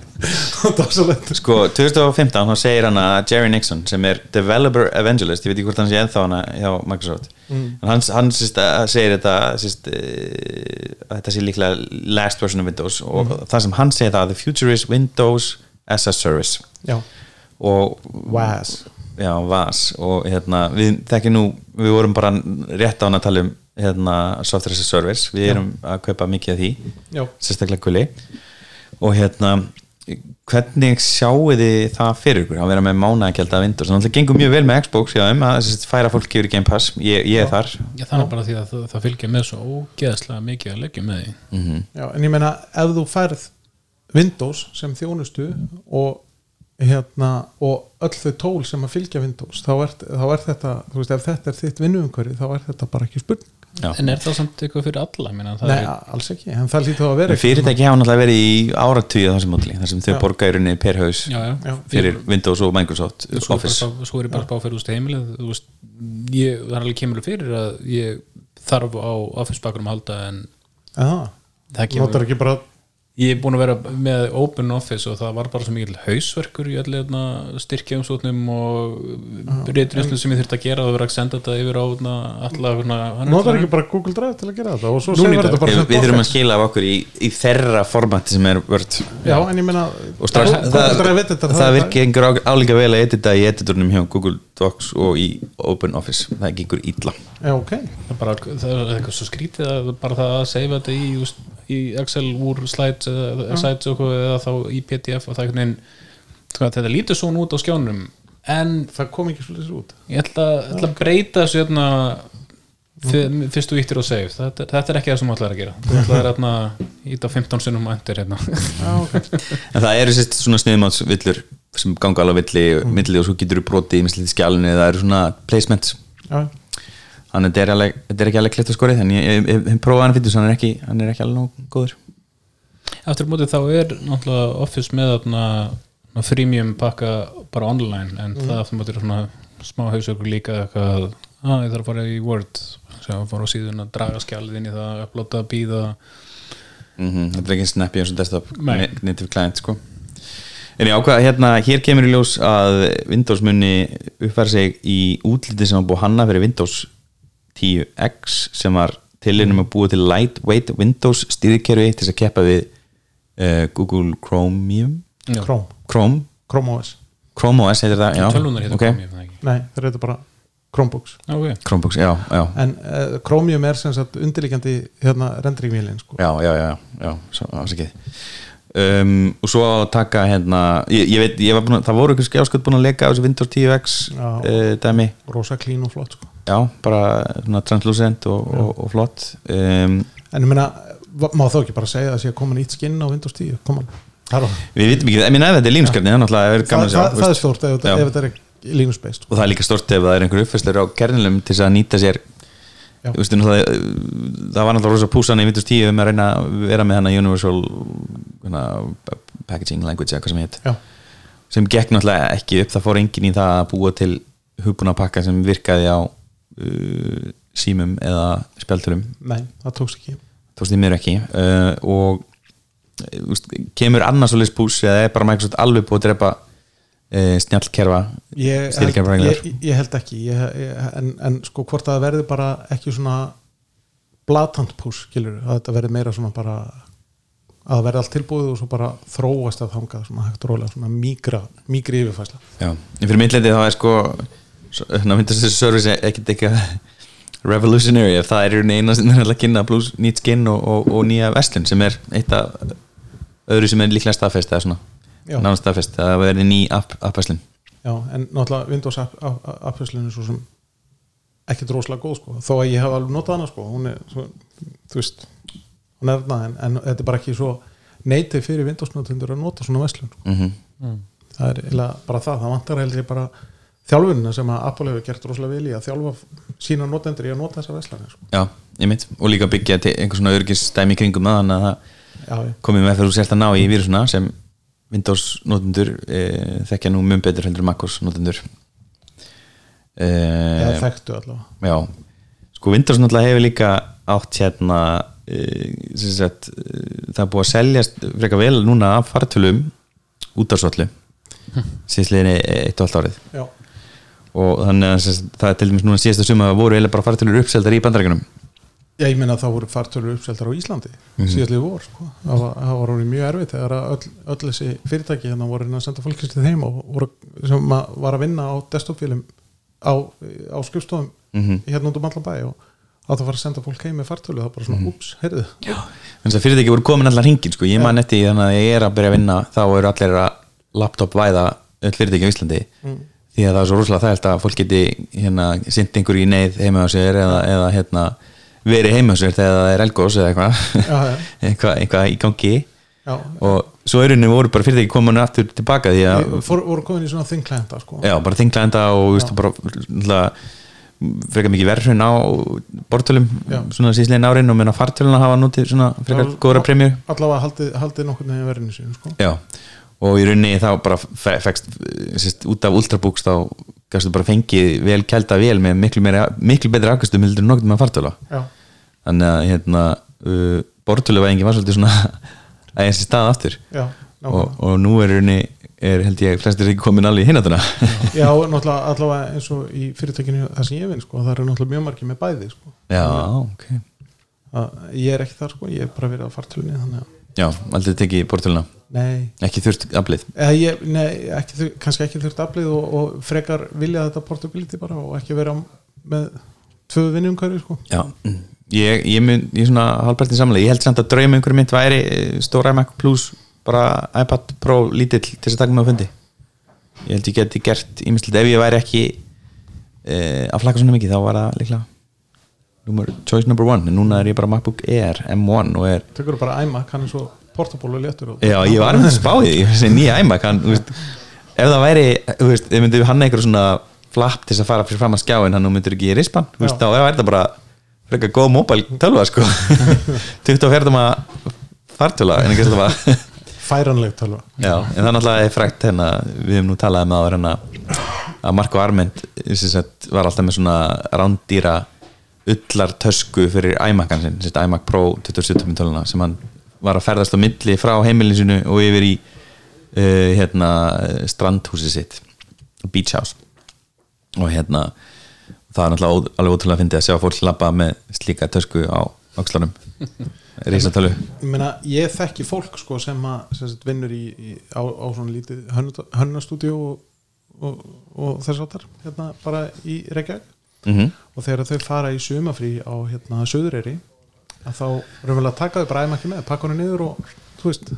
það var svo leitt sko 2015 þá segir hann að Jerry Nixon sem er developer evangelist ég veit ekki hvort hann sé ennþá hana hjá Microsoft en hann, hann sýst, segir þetta sýst, að þetta sé líklega last version of Windows og það sem hann segir það the future is Windows as a service. Já, og WAS já, VAS og hérna, við þekkjum nú við vorum bara rétt á hann að tala um hérna, software as a service. Við erum að kaupa mikið af því já, sérstaklega gulli. Og hérna hvernig sjáu þið það fyrir ykkur? Að vera með mánaðagjald af Windows. Þannig að það gengur mjög vel með Xbox já, um, að sérst, færa fólk yfir í Game Pass. Ég, ég er þar. Já, það er bara því að það, það fylgja með svo ógeðslega mikið að leggja með því. Já, en ég meina ef þú færð Windows sem þjónustu og hérna og öll þau tól sem að fylgja Windows þá er, þá er þetta, þú veist, ef þetta er þitt vinnuumhverfi þá er þetta bara ekki spurning Já. En er það samt eitthvað fyrir alla? Meina, það Nei, er, alls ekki, en það lítið að vera En fyrirtæki hafa náttúrulega verið í á mótli þar sem þau Já. borga í rauninni per haus já, já. Já. fyrir Windows og Microsoft Svo er, er ég bara að spá fyrir úst heimilið þú veist, ég, það er alveg kemur fyrir að ég þarf á office bakurum að halda en Já, það kemur notar ekki bara ég er búin að vera með open office og það var bara svo mikil hausverkur í allir styrkja umsóknum og reytrinslu sem ég þurfti að gera og vera að senda þetta yfir á na, alla, na, notar ekki bara Google Drive til að gera þetta? Og svo segir þetta bara Við, sem við þurfum að skila af okkur í, í þeirra formati sem er Word. Já, en ég meina og strax, Google það, veit þetta, það, virkir einhver álíka vel að edita í editurnum hjá Google Docs og í Open Office. Það gengur illa. Já, ok. Það bara það er eitthvað svo skrítið að bara það að seifa þetta í, í Excel úr slides eða, sites og eitthvað, eða þá í PDF og það er einhvern veginn sko, þetta lítur svona út á skjánum en Það kom ekki svolítið út. ég ætla, ætla að breyta þessu hérna fyr- fyrst þú íttir og save. Þetta, þetta er ekki það sem þú ætlar að gera. Þú ætlar hérna íta 15 sinnum og endur hérna. Já, ok. En það eru sérst svona sniðmátsvillur sem ganga alveg villi, milli og svo getur þú brotið í mislítið skjálunni, það eru svona placements. Já, þannig að þetta er, alveg, þetta er ekki alveg klitt að skorið en ég, ég, ég, ég prófaði hann fyrir hann er ekki, hann er ekki alveg nóg góður. Eftir mótið þá er náttúrulega Office með þarna svona freemium pakka bara online en það eftir mótið er svona smá hausökur líka eitthvað að ah, ég þarf að fara í Word sem að fara á síðun að draga skjalið inn í það upplota, býða mm þetta er ekki snappy eins og desktop native client sko en ég ákvað hérna, hér kemur í ljós að Windows muni uppfæra sig í útliti sem var búið hanna fyrir Windows 10X sem var tilínum að búa til lightweight Windows stýrikerfi til þess að keppa við uh, Google Chromium Já. Chrome, Chrome, Chrome OS Chrome OS heitir það, já tölvunar hér ok. okay. það ekki Nei, það er þetta bara Chromebooks okay. Chromebooks, já, já En uh, Chromium er sem sagt undirlíkjandi hérna rendringvélin sko. já, já, já, já, svo, afsakið um, og svo að taka hérna, ég, ég veit, ég að það voru ykkur skjáskot búin að leka á þessu Windows 10X Já. uh, dæmi, rosa clean og flott sko. já, bara svona translucent og, og, og flott. Um, En ég meina, má þá ekki bara segja að sé að koma nýtt skinn á Windows 10 Koma, það, við vitum ekki, ég meina ef þetta er línuskarni það er náttúrulega er það, gaman að sjá það, það er stort ef, þetta- er based sko. og það er líka stort ef það er einhver uppfæsleir á kernilum til þess að nýta sér veist, náttúrulega, það var náttúrulega rosa púsan í Windows 10 um að reyna að vera með hana Universal hana, Packaging Language eða hvað sem heit Já, sem gekk náttúrulega ekki upp það fór engin í það að búa til hugbúna pakka sem virkaði á uh, símum eða spjaldurum nei, það tókst ekki. Tókst því mér ekki uh, og úst, kemur annars og pús eða er bara Microsoft alveg búið að drepa uh, snjallkerfa ég held, stýrikerfareglar ég, ég held ekki ég, ég, en, en sko hvort það verði bara ekki svona blatant push, skilur, að þetta verði meira svona bara að það verði allt tilbúið og svo bara þróast að þangað svona hægt rólega, svona mígra mígri yfirfæsla Já, en fyrir mitt leiti þá er sko ná myndast þessi service ekkert eitthvað revolutionary ef það er í rauninni eina sem er að kynna plus nýtt skinn og, og, og nýja vestlun sem er eitt af öðru sem er líklega staðfest eða svona Staðfest að það verði ný app, app vestlun Já, en náttúrulega Windows app- app- appfæslinu svo sem ekkert rosalega góð sko. Þó að ég hef alveg notað hana sko. Hún er, svo, þú veist hún er þarna en, en þetta er bara ekki svo neitið fyrir Windows-notendur að nota svona verslun sko. mm. Það er bara það, það vantar heldur bara þjálfunina sem að Apple hefur gert rosalega vel í að þjálfa sína notendur í að nota þessa verslanir sko. Já, ég mynd og líka byggja til einhver svona örgisstæmi í kringum það þannig að það komið með fyrir þú sért að ná í vírusuna sem Windows notendur e, þekkja nú mjög betur heldur en MacOS notendur e, eða þekktu allavega. Já, sko Windows náttúrulega hefur líka átt hérna e, sagt, e, það er búið að seljast frekar vel núna af fartölum út af svollu *laughs* síðsliðinni eitt og allt árið. Já, og þannig að það er til dæmis núna síðasta suma voru eiginlega bara fartölur uppseldar í bandarækjunum Já, ég meina að það voru fartölur uppseldar á Íslandi Mhm. síðastlið vor sko. það var, það var orðið mjög erfitt þegar að öll, öll þessi fyrirtæki hérna voru hérna að senda fólkist til þeim og voru, sem að var að vinna á desktopfílum á, á skrifstofum Mhm. hérna út um allan bæ og að það var að senda fólk heim með fartölu það var bara svona, ups, heyrðu þannig að fyrirtæki voru komin allar hringin sko. ég man eftir því þannig að ég er að byrja að vinna þá eru allir að laptop væða öll fyrirtæki á Íslandi því að það er svo rosalega þægilt að fólk geti hérna, sint einhver í neyð heima á sér eða, eða hérna, verið heima á sér þegar það er elgós eða eitthvað. *laughs* Eitthvað, eitthvað í gangi. Já, og svo henni voru bara fyrirtæki komin aftur tilbaka því að voru komin í svona þinglænda sko. já, bara þinglænda og veistu, bara frekar mikið verðhrun á bortölum Já. svona síðslegin árin og meina fartöluna hafa nútið svona frekar góðra premjur allavega haldið, haldið nokkur nefnir verðinu sín sko. Já, og í rauninni þá bara fe- fekst, sérst, út af Ultrabooks þá gafstu bara fengið vel kælda vel með miklu, meira, miklu betri afkastum heldur en nokkuð með fartöla Já, þannig að hérna uh, bortöluvæðingi var svolítið svona *laughs* að eins í stað aftur. Já, og, og nú er rauninni er held ég flestir ekki komin alveg í hinatuna Já, *laughs* náttúrulega allavega eins og í fyrirtækinu það sem ég vinn, sko, það eru náttúrulega mjög margir með bæði sko. Já, ok. Að ég er ekki þar, sko, ég er bara verið á fartölunni þannig að, Já, aldrei tekið bortöluna nei, ekki þurft aflið? Eða ég, nei ekki, kannski ekki þurft aflið og, og frekar vilja þetta portability bara og ekki vera með tvö vinnum hverju, sko. Já, ég, ég mun ég er svona halvpartin samlega, ég held samt að draum einhverjum mynd væri eh, stór iMac Plus bara iPad Pro lítill til þess að taka mig á fundi. Ég held ég geti gert ímyndilegt ef ég væri ekki e, að flaka svona mikið þá var það líklega nummer, choice number one, en núna er ég bara MacBook Air M1 og er Tekur bara iMac, hann er svo portable og léttur og, Já, ég var með spáðið í þessi nýja iMac hann, þú veist, ef það væri þú veist, ef myndið hann eitthvað svona flap til þess að fara fyrir fram að skjáin hann myndir ekki í rispan þú þá er þetta bara frekar góð mobile tölva sko. 24 maður fartöla en ekki alltaf að færanleg tölva. Já, en það er náttúrulega frækt hérna, við hefum nú talað um það hérna, að Marko Arment var alltaf með svona rándýra ullar tösku fyrir iMac-an sagt, iMac Pro 27 töluna sem hann var að ferðast á milli frá heimilin sinu og yfir í uh, hérna strandhúsið sitt Beach House. Og hérna það er náttúrulega alveg ótrúlega að fyndi að sjá fólk labba með slíka tösku á ákslunum *laughs* Rísatölu ég meina, ég þekki fólk sko sem að sem vinnur í, í, á, á svona lítið hönnastúdíu og, og, og þess áttar hérna bara í Reykjavík mm -hmm. og þegar þau fara í sumafrí á hérna Suðureyri að þá raunverulega taka þau bara æma ekki með, pakka hann niður og þú veist,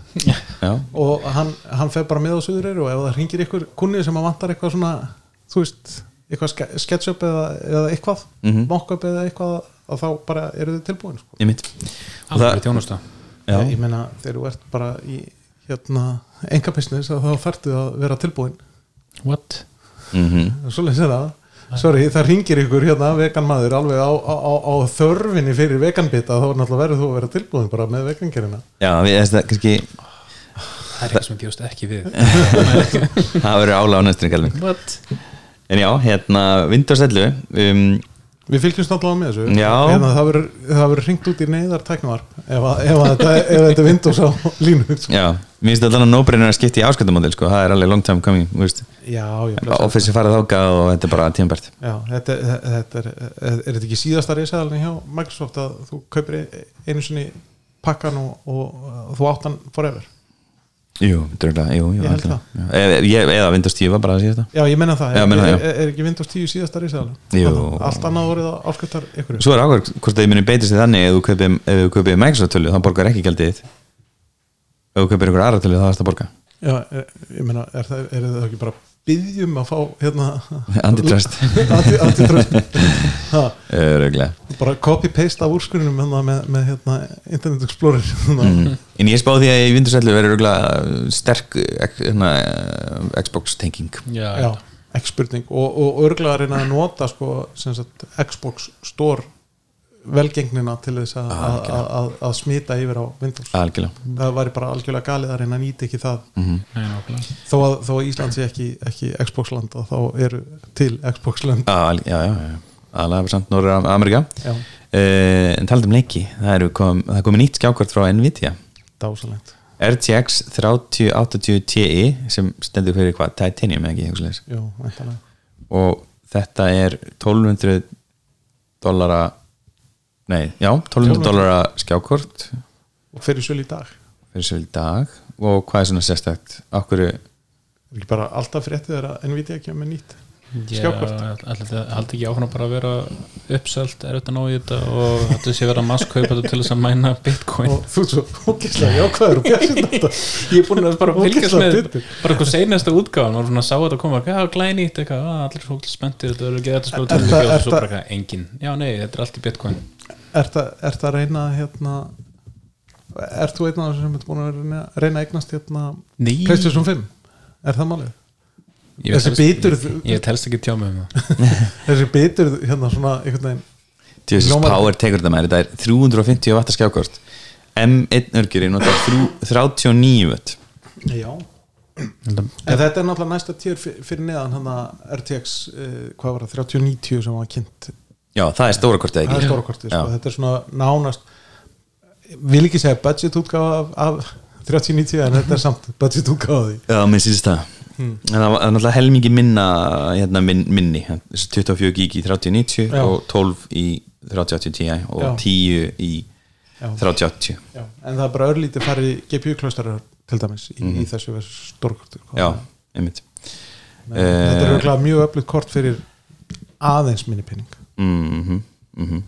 Já, og hann, hann fer bara með á Suðureyri og ef það ringir ykkur kunni sem að vantar eitthvað svona þú veist, eitthvað ske- sketchup eða, eða eitthvað, Mhm. mockup eða eitthvað að þá bara eru þau tilbúin sko. ég alveg það, þjónusta Já. ég meina þegar þú ert bara í hérna enga business þá færtu að vera tilbúin what? mm Svoleiðis er það Sorry, það ringir ykkur hérna vegan maður alveg á, á, á, á þörfinni fyrir veganbita þá náttúrulega verður þú að vera tilbúin bara með vegangerina Já, við, þess að kannski það er eitthvað sem ég bjóst ekki við. *laughs* Það verður ála á næstunni? En já, hérna 11 um, Við fylgjumst náttúrulega með þessu Já. hérna, það verður- ringt út í neyðar tæknuvarp ef, ef, ef þetta er Windows á línu sko. Já, mér finnst þetta alveg nóbreynar að skipta í áskiptamódel sko, það er alveg long time coming. Já, Office farið þákað og þetta er bara tímabært Já, þetta, þetta er, er, er þetta ekki síðasta reysaðalinn hjá Microsoft að þú kaupir einu sinni pakkan og, og, og þú áttan forever Jú, dröglega, jú, jú Ég eða, eða Windows 10 var bara að síðasta. Já, ég menna það, Já, það, er, er, er ekki Windows 10 síðasta? Jú. Allt annað voruð á áskiptar ykkur. Svo er ákvæður hvort þið muni beitist þið þannig ef þú kaupir Microsoft tölu þá borgar ekki þitt. Ef þú kaupir ykkur aðra tölu þá þarfst að borga. Já, er, ég meina, er er það ekki bara byggjum að fá hérna Antitrust. *laughs* Anti, antitrust. Ha, *laughs* Öruglega bara copy-paste af úrskurinn hérna, með, með hérna, Internet Explorer. Mm. En ég spáði því að í Windows 11 verður öruglega sterk ek- hérna, Xbox tenging. Já, já, ekki spurning. Og, og örgulega að reyna að nota sko, sem sagt, Xbox Store velgengnina til þess að, smita yfir á Windows. Algjörlega. Það væri bara algjörlega galið að reyna að nýta ekki það. Mm Nei, nákvæmlega. þó að, þó að Ísland sé ekki, ekki Xbox land og þá eru til Xbox land Já, já, já, já. aðlega samt Norður Amerika já, uh, En talað um leiki. Það er, kom, það komið nýtt skjákvart frá Nvidia. Dásalegt RTX 3080 Ti sem stendur fyrir hvað, Titanium eða ekki væntanlega. og þetta er 1200 dollara nei, já, 1200 dollara skjákvart og fyrir söl í dag. Fyrir svo í dag. Og hvað er svona sérstætt okkur, er ekki bara alltaf fréttið þegar að Nvidia kemur með nýtt Já, Skjákort. þetta haldi ekki áfram bara að vera uppselt er ná í þetta og þetta sé vera að masskaupa þetta til þess að mæna bitcoin? Og þú svo jákvæður og björnsinn þetta. *laughs* Ég er búin að bara fylgjast með bara eitthvað seinasta útgáðan maður svona sá þetta koma, já glænýtt "Ah, allir fólk spenntir þetta er ekki þetta og eitthvað, engin já nei, þetta er allt í bitcoin Ert að, ert að reyna hérna Ert þú einn af þessum sem er búin að reyna, reyna að eignast hérna PlayStation 5? Er það málið? ég þessi bitur- ég, ég telst ekki tjá mig um það. *laughs* Þessi bitur hérna svona Hljómar- Power tekur þetta með þetta er 350 watt skjákvart M1 örgjur notar þrjú- 39 watt. Já. En þetta er náttúrulega næsta tíur fyrir neðan hann að RTX uh, hvað var það, 3090 sem var kynnt já, það er stóra kortið það er ekki stóra kortið, sko. Þetta er svona nánast vil ekki segja budget útgáfa af, af 3090 en þetta er samt budget því Já, mér sýnst það Hmm. en það var náttúrulega helmingi minna hérna, min, minni, þessi 24 gig í 3090 Já. og 12 í 3080 Ti og Já. 10 í Já. 3080 Já, en það er bara örlítið farið GPU-klaustarar til dæmis í, í þessu stórkorti Mhm. Já, einmitt þetta er örgulega mjög öflugt kort fyrir aðeins minni pinning mhm, mhm,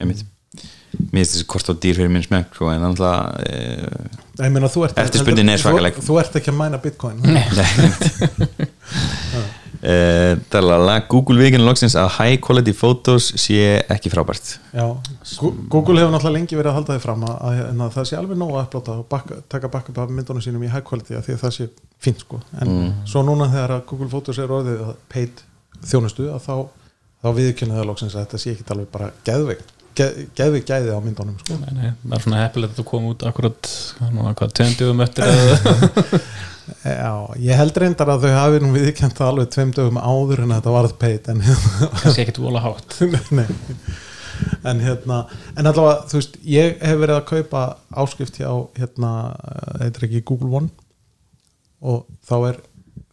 einmitt. Mér finnst þessi kort á dýr fyrir minn smekk sko, en e, þú ert Eftirspurnin er svakaleg. þú, ert ekki að mæna bitcoin e, talala, *laughs* Google vikin loksins að high quality photos sé ekki frábært. Já, Google hefur náttúrulega lengi verið að halda því fram að, að, að, að það sé alveg nóg að upplota og bakka, taka backup af myndunum sínum í high quality að því að það sé fínt sko. En svo núna þegar Google Photos er orðið paid þjónustu að þá, þá viðkynna það loksins að þetta sé ekki alveg bara geðveik geð, geðveik gæði á myndunum sko. Nei, nei, það er svona heppilegt að þetta kom út akkurat nú, hvað, tveimdugum eftir *laughs* Já, ég held reyndar að þau hafi nú viðkjönd það alveg tveim dögum áður en þetta varð paid en kannski ekkert vola hátt. *laughs* Nei. en hérna en allavega, þú veist, ég hef verið að kaupa áskrift hjá hérna, eh, heitir ekki Google One? Og þá er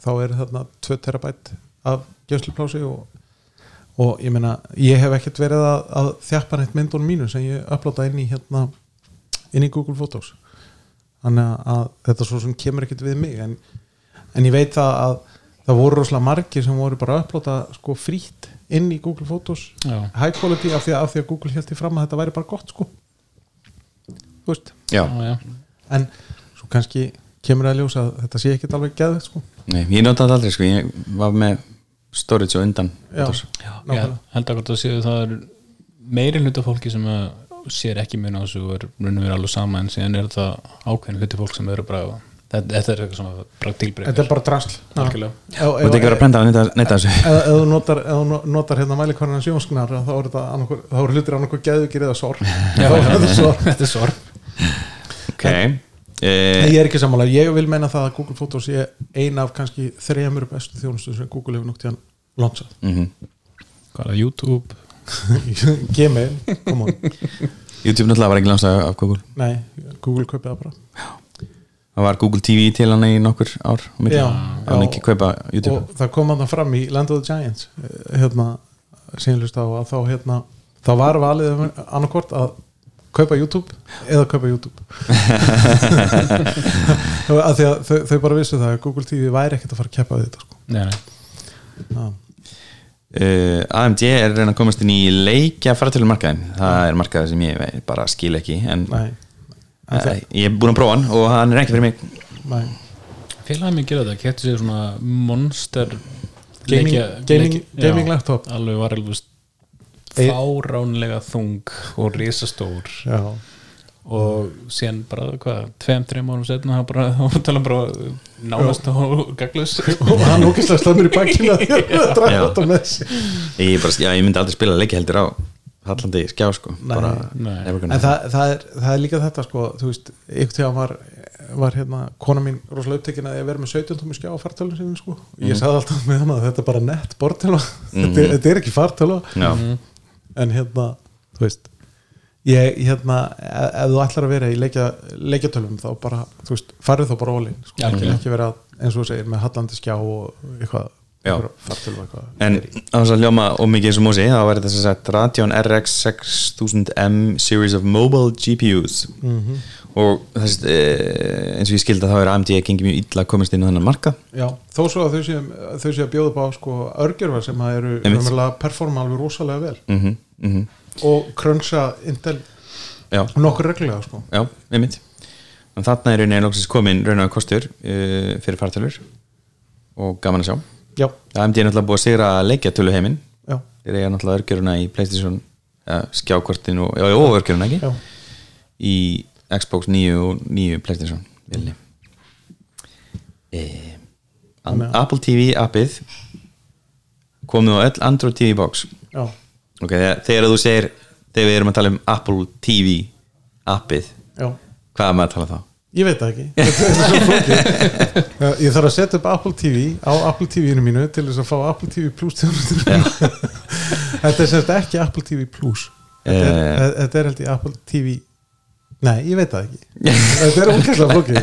þá er þarna 2 terabæt af gjömsluplási og, og ég meina, ég hef ekkert verið að, að þjappa neitt myndunum mínu sem ég upplota inn í hérna inn í Google Photos. Þannig að þetta svo sem kemur ekkert við mig en, en ég veit það að það voru rosalega margir sem voru bara að upplota sko frýtt inn í Google Photos. Já. high quality af því, að, af því að Google held í fram að þetta væri bara gott sko. Þú veist. En svo kannski kemur að ljósa að þetta sé ekkert alveg geðið sko. Nei, ég notaði þetta aldrei sko, ég var með storage og undan Já. Já, held að hvort að séu það er meiri hluta fólki sem að sér ekki mun á þessu og er raunum við alveg sama en síðan er það ákveðin hluti fólk sem eru bara þetta, þetta er eitthvað svona bara tilbreyð þetta er bara drasl. Algjörlega. Þú ert ekki verið að brenda að neyta, þessu. ef ef þú notar, ef þú no- notar hérna mælikvarðan sjónsknar þá er þetta þá er hlutir annarkur geðugir eða sor Já, *laughs* þá er þetta þetta er sorg. Ok Nei, eh, ég er ekki sammála, ég vil meina það að Google Photos sé ein af kannski þrejamur bestu þjónustu sem Google hefur nokt í hann launchað. Mhm. hvað er það, YouTube. *laughs* Gmail, come on. YouTube náttúrulega var ekki lansað af Google. Nei, Google kaupið það bara. Það var Google TV til hann í nokkur ár á milli. Já, það var já. ekki kaupa YouTube. Og það kom hann fram í Land of the Giants eh, hérna, sínlust á að þá hérna, þá var valið annarkvort að kaupa YouTube eða kaupa YouTube *laughs* að því að þau, þau bara vissu það að Google TV væri ekkert að fara að keppa við þetta sko. nei, nei. Já. uh, AMD er reyna að komast inn í leikja fartölumarkaðin það er markaði sem ég bara skil ekki en Nei, En uh, ég er búin að prófa hann og hann er ekki fyrir mig nei. félagið mér gera þetta, kæfti sér svona monster Gaming- leikja- gaming- leikja- gaming já, laptop. alveg var alveg Ei- fáránlega þung og risastór. Já, og síðan bara, hvað, tveim, þreim árum setna þá bara, þá tala bara nánast og gaglus *laughs* og hann í bakkinu að *laughs* draga Já. þetta með sér. Ég, bara, já, ég myndi aldrei spila leiki heldur á hallandi skjá sko. Nei, bara, nei. en það, það, er, það er líka þetta sko þú veist, ykkur tíma var var hérna, kona mín rosalega upptekin að ég verið með 17 tómi skjá á fartölun sinni sko. Mhm. ég sagði alltaf með hana að þetta er bara nett bortölu þetta, er- þetta er ekki fartölu já, en hérna, þú veist ég, hérna, ef, ef þú ætlar að vera í leikja, leikjatölum þá bara, þú veist, farið þá bara ólinn sko, ekki vera, eins og þú segir, með hallandi skjá og eitthvað eitthvað. En á þess að hljóma og mikið eins og músi þá væri þess að sagt Radeon RX 6000M series of mobile GPUs Mhm. Og þess, e, eins og ég skildi að þá er AMD að gengi mjög illa að komast inn á þennan marka Já, þó svo að þau séu, þau séu að bjóða upp á sko, örgjörfa sem að eru umverulega performa alveg rosalega vel. Mm -hmm, og krönsa Intel já, nokkur reglulega sko. já, einmitt. En þarna er rauninni loksins komin rauninni kostur uh, fyrir fartölur. Og gaman að sjá. Já, AMD er náttúrulega búið að sigra leikjatölu heiminn. Já, þeir eiga náttúrulega örgjöruna í Playstation ja, skjákortin og, og örgjöruna ekki? Já. Í Xbox 9 og 9 Playstation e, Þannig að- Apple TV appið komið á öll Android TV box. Já, ok, þegar, þú segir þegar við erum að tala um Apple TV appið, já. hvað er maður að tala þá? Ég veit það ekki. *laughs* Ég þarf að setja upp Apple TV á Apple TV-inu mínu til þess að fá Apple TV Plus. *laughs* Þetta er semst ekki Apple TV Plus. Þetta er, Eh. þetta er held ég Apple TV Nei, ég veit það ekki. Þetta er ókvæmlega flókið.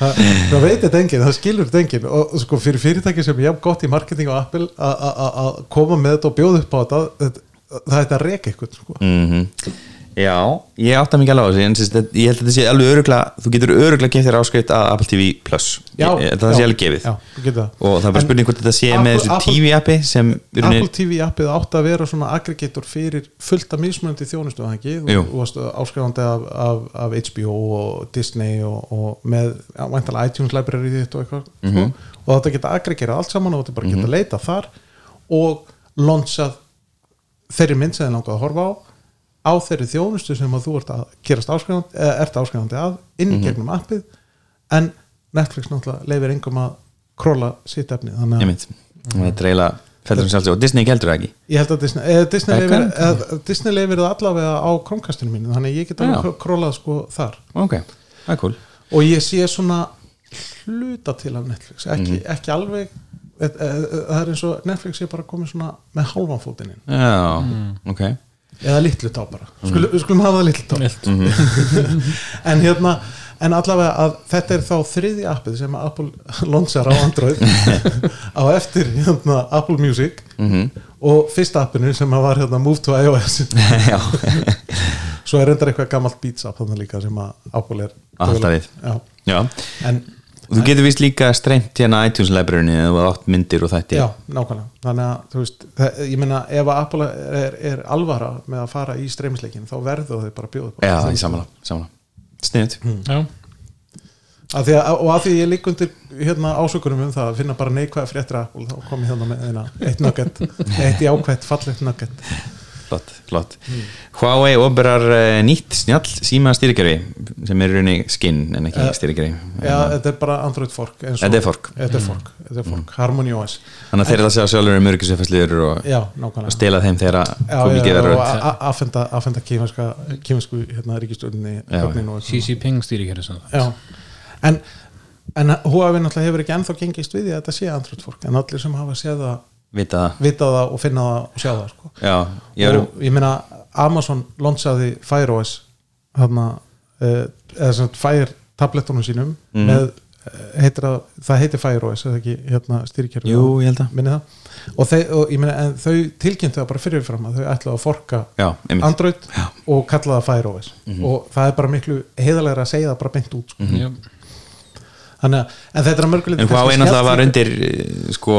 Það, það veit þetta enginn, það skilur þetta enginn. Og sko fyrir fyrirtæki sem er jafn gott í marketing á Apple að koma með þetta og bjóða upp á þetta, það er þetta að reka eitthvað sko. Mm Já, ég átta mikið alveg á þessu en sérst, ég held að þetta sé alveg örugla þú getur örugla gefið þér áskrift að Apple TV Plus. Já, ég, það já, sé alveg gefið. Já, þú getur það. Og það er bara En spurning hvort þetta sé Apple- með þessu Apple- TV appi sem í rauninni- Apple TV appið átti að vera svona aggregator fyrir fullt af mismunandi þjónustu það ekki, Jú. þú varst áskrifandi af, af, af HBO og Disney og, og með ja, væntanlega iTunes library þitt og eitthvað Mhm. sko. og þetta geta aggregerað allt saman og þetta bara geta leita þar og launchað þeirri mynd sem þið langaði að horfa á á þeirri þjónustu sem að þú ert að gerast áskrifandi, eða ert áskrifandi að inn í Mhm. gegnum appið. En Netflix náttúrulega leifir engum að króla sitt efni þannig að og þetta er eiginlega sjálfsög og Disney heldur það ekki? Ég held að Disney, eða Disney, leifir, eða, Disney leifir það allavega á Chromecastinu mínu þannig ég get alveg królað sko þar. Ok, það er cool. Og ég sé svona hluta til af Netflix ekki, Mhm. ekki alveg e, e, e, það er eins og Netflix er bara komið svona með inn. Já, ok eða litlu tá bara. Skul, við skulum hafa litlu tá *laughs* en hérna en allavega að þetta er þá þriði appið sem Apple *laughs* launchar á Android *laughs* á eftir hérna, Apple Music Mhm. og fyrsta appinu sem var hérna, Move to iOS svo er reyndar eitthvað gammalt Beats app þannig líka sem Apple er Alltaf við. já. já en og þú getur vist líka strengt hérna iTunes library-ni eða þú átt myndir og þætti. Já, nákvæmlega. Þannig að þú veist, það, ég meina ef að Apple er, er alvara með að fara í streymisleikin þá verður þau bara að bjóða upp á já, það. í samanlega, samanlega sniðut, já, Af því að, og að því ég lík undir hérna ásökunum um það að finna bara neikvæða fréttir af Apple þá kom ég þannig með eina eitt nugget, eitt jákvætt fallegt nugget flott, flott. Huawei operar uh, nýtt snjall síma stýrikerfi sem er í rauninni skinn en ekki Eh, stýrikerfi. já, þetta er bara Android fork eins og- Þetta er fork. þetta er fork, þetta er fork. Harmony OS þannig að þeir eru að segja sjálfur um öryggisefæsliður og, stela þeim komið já, geðar og rödd. a- a- afhenda, afhenda kýmiska kýmisku hérna ríkistjórninni Já. gögnin og eitthvað. CC Ping það Já, en en Huawei náttúrulega hefur ekki ennþá gengist við því að þetta sé Android fork, en allir sem hafa séð það vita það, vita það og finna það og sjá það sko. já, ég er og ég meina Amazon launchaði Fire OS þarna, uh, eða sem sagt Fire tabletunum sínum Mhm. með, eh, heitir að, það heitir Fire OS eða ekki hérna stýrikerfi jú, ég held að minni það og, þeir, og ég meina en þau tilkynntu það bara fyrirfram að þau ætlaðu að forka já, Android Já. og kalla það Fire OS og það er bara miklu heiðalegra að segja það bara beint út sko. Já. Þannig að, en þetta er að mörguleiti en Huawei náttúrulega var undir sko,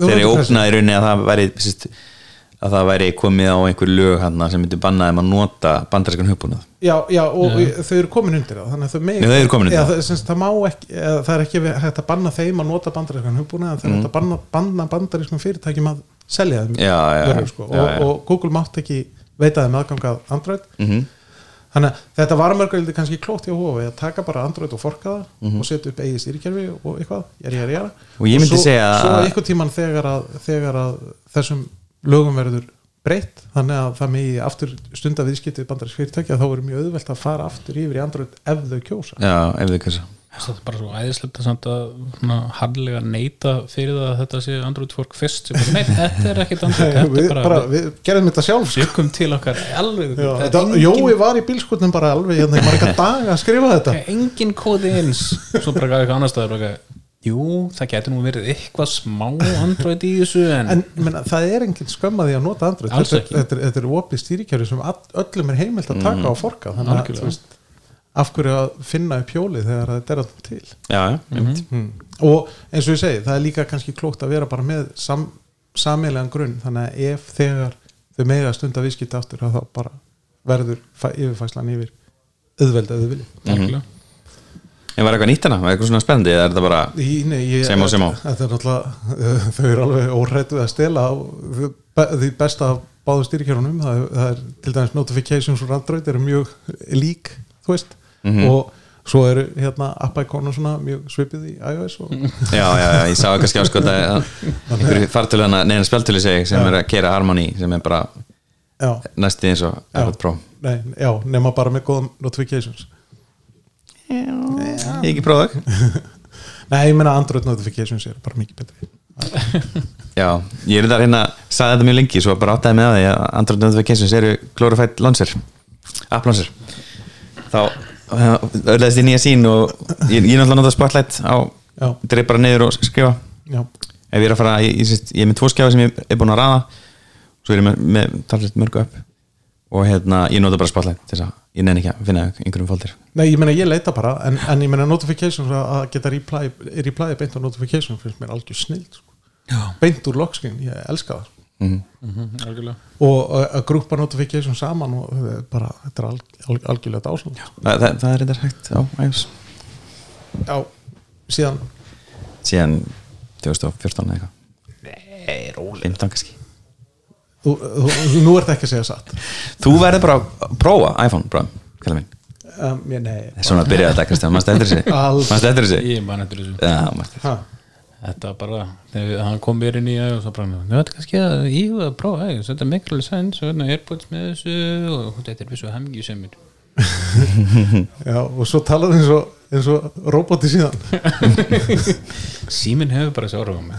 þegar ég í rauninni að það væri sérst, að það væri komið á einhver lög hann sem myndi banna þeim að nota bandarískan hugbúnað já, já, og þau eru komin undir það þannig að þau megi Já, þau eru komin undir Já, það. það, það, má ekki, eða, það er ekki hægt að banna þeim að nota bandarískan hugbúna en það er hægt að banna, banna bandarískan fyrirtækjum að selja þeim Mm. Já, já, vörur, sko. já, og, já. og Google mátt ekki veita þeim aðgang að Android Mhm. Þannig að þetta var mörguldi kannski klókt hjá Huawei að taka bara Android og forka það og setja upp eigið stýrikerfi og eitthvað jæri, jæri, jæri. Mhm. Og ég myndi svo, segja að- svo eitthvað tíman þegar að, þegar að þessum lögum verður breytt þannig að það megi aftur stunda viðskiptið bandarísk fyrirtæki að þá verður mjög auðvelt að fara aftur yfir í Android ef þau kjósa já, ef þið kassa það er bara svo æðislegt að, samt að svona, harðlega neita fyrir það að þetta sé Android fork fyrst bara, *laughs* nei, þetta er ekkit Android þetta við, bara, við gerðum þetta sjálf sko. við byggum til okkar alveg. Já, það þetta, engin, Jói var í bílskutnum bara alveg hérna í marga daga að skrifa þetta. Engin kóði eins. Svo bara gæði eitthvað annars staðar bara, jú, það getur nú verið eitthvað smá Android í þessu en, en menna, það er engin skömm að því að nota Android. Þetta, ekki. þetta, er- er opið stýrikerfi sem öllum er heimilt að taka á forka þannig að af hverju að finna upp hjólið þegar þetta er alltaf til? Já, mm. og eins og ég segi, það er líka kannski klókt að vera bara með sam, sameilegan grunn. Þannig að ef þegar þau mega stunda viðskipti aftur að þá bara verður fæ- yfirfæslan yfir auðvelda auðvili algjörlega. en var eitthvað nýtt hana, var eitthvað svona spennandi? Eða er þetta bara, Í, nei, ég, Sem á, sem á. Þetta er náttúrulega *laughs* þau eru alveg órættu að stela á því besta af báðu stýrikjörunum. Það, það er til dæmis notifications og Android eru mjög lík þú veist Mhm. og svo eru hérna app-icon og svona mjög svipið í iOS og *laughs* já, já, já, ég sá kannski að einhverju fartölu hana, neina spjaltölu segi sem er að kera Harmony sem er bara já, næsti eins og Já. iPad Pro. Nei, já, nema bara með góðum notifications. Ég hef ekki prófað. *laughs* Nei, ég meina Android notifications eru bara mikið betri. *laughs* Já, ég er þetta hérna, sagði þetta mjög lengi svo bara áttaði með að því að Android Notifications eru glorified launcher app launcher. Þá öðlaðist ég nýja sín og ég, ég er náttúrulega notað Spotlight á dreif bara niður og skrifa. Já, ef ég er að fara, ég, ég, ég er með tvo skjáði sem ég er búin að raða svo er ég með, með talsett mörgu upp. Og hérna, ég nota bara Spotlight til þess að ég nenni ekki að finna einhverjum fóldir nei, ég meina ég leita bara en, en ég meina notifications að að geta reply, reply beint á notification finnst mér algjör snild sko. beint úr lockscreen, ég elska það sko. Mm. Mhm, algjörlega. Og að grúpa notification saman og er bara, þetta er al, al, algjörlega dásan það, það, það er þetta hægt á iOS. Já, síðan? Síðan 2014 eða eitthvað. 15 kannski. Þú, þú, þú, nú ert ekki að segja satt. Þú verður bara að prófa iPhone bara, kalla minn. Um, nei, svona að byrja þetta Kristján, eftir þessi Alls. mannstu eftir þessi ég man eftir þessu. Já, manstu ha, Þetta bara, þegar hann kom mér inn í og svo bara, nú þetta er kannski að íhuga að prófa, hey, þetta er miklu sens og hérna Airpods með þessu og þetta er vissu hemgi sem er. *laughs* Já, og svo talar eins og, eins og roboti síðan. *laughs* Síminn hefur bara ára á mig.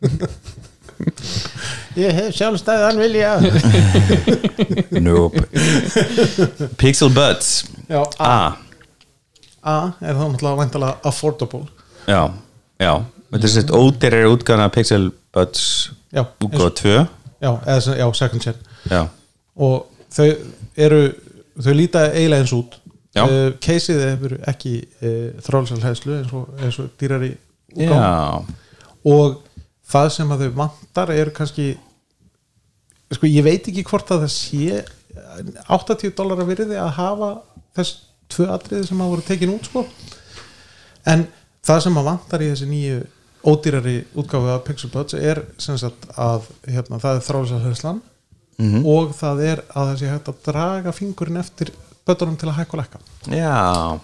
*laughs* Ég hef sjálfstæðan vilja. Nope. Pixel Buds já, A, A. Er þá náttúrulega væntalega affordable. Já, já Þetta er sett ódýrar útgáðan af Pixel Buds útgáða 2 já, eða, já, second gen. Já, og þau eru þau líta eiginlega eins út. Uh, keisið hefur ekki uh, þrálsalhæðslu eins og, eins og dýrari útgáfu. já. Og það sem að þau vantar eru kannski sko ég veit ekki hvort að það sé 80 dólar að virði að hafa þess tvö atriði sem að voru tekin út sko. En það sem að vantar í þessi nýju ódýrari útgáfu af Pixel Buds er sem sagt að hérna, það er þráðsarhæðslan Mhm. og það er að það sé hægt að draga fingurinn eftir bötunum til að hækka og lækka Já,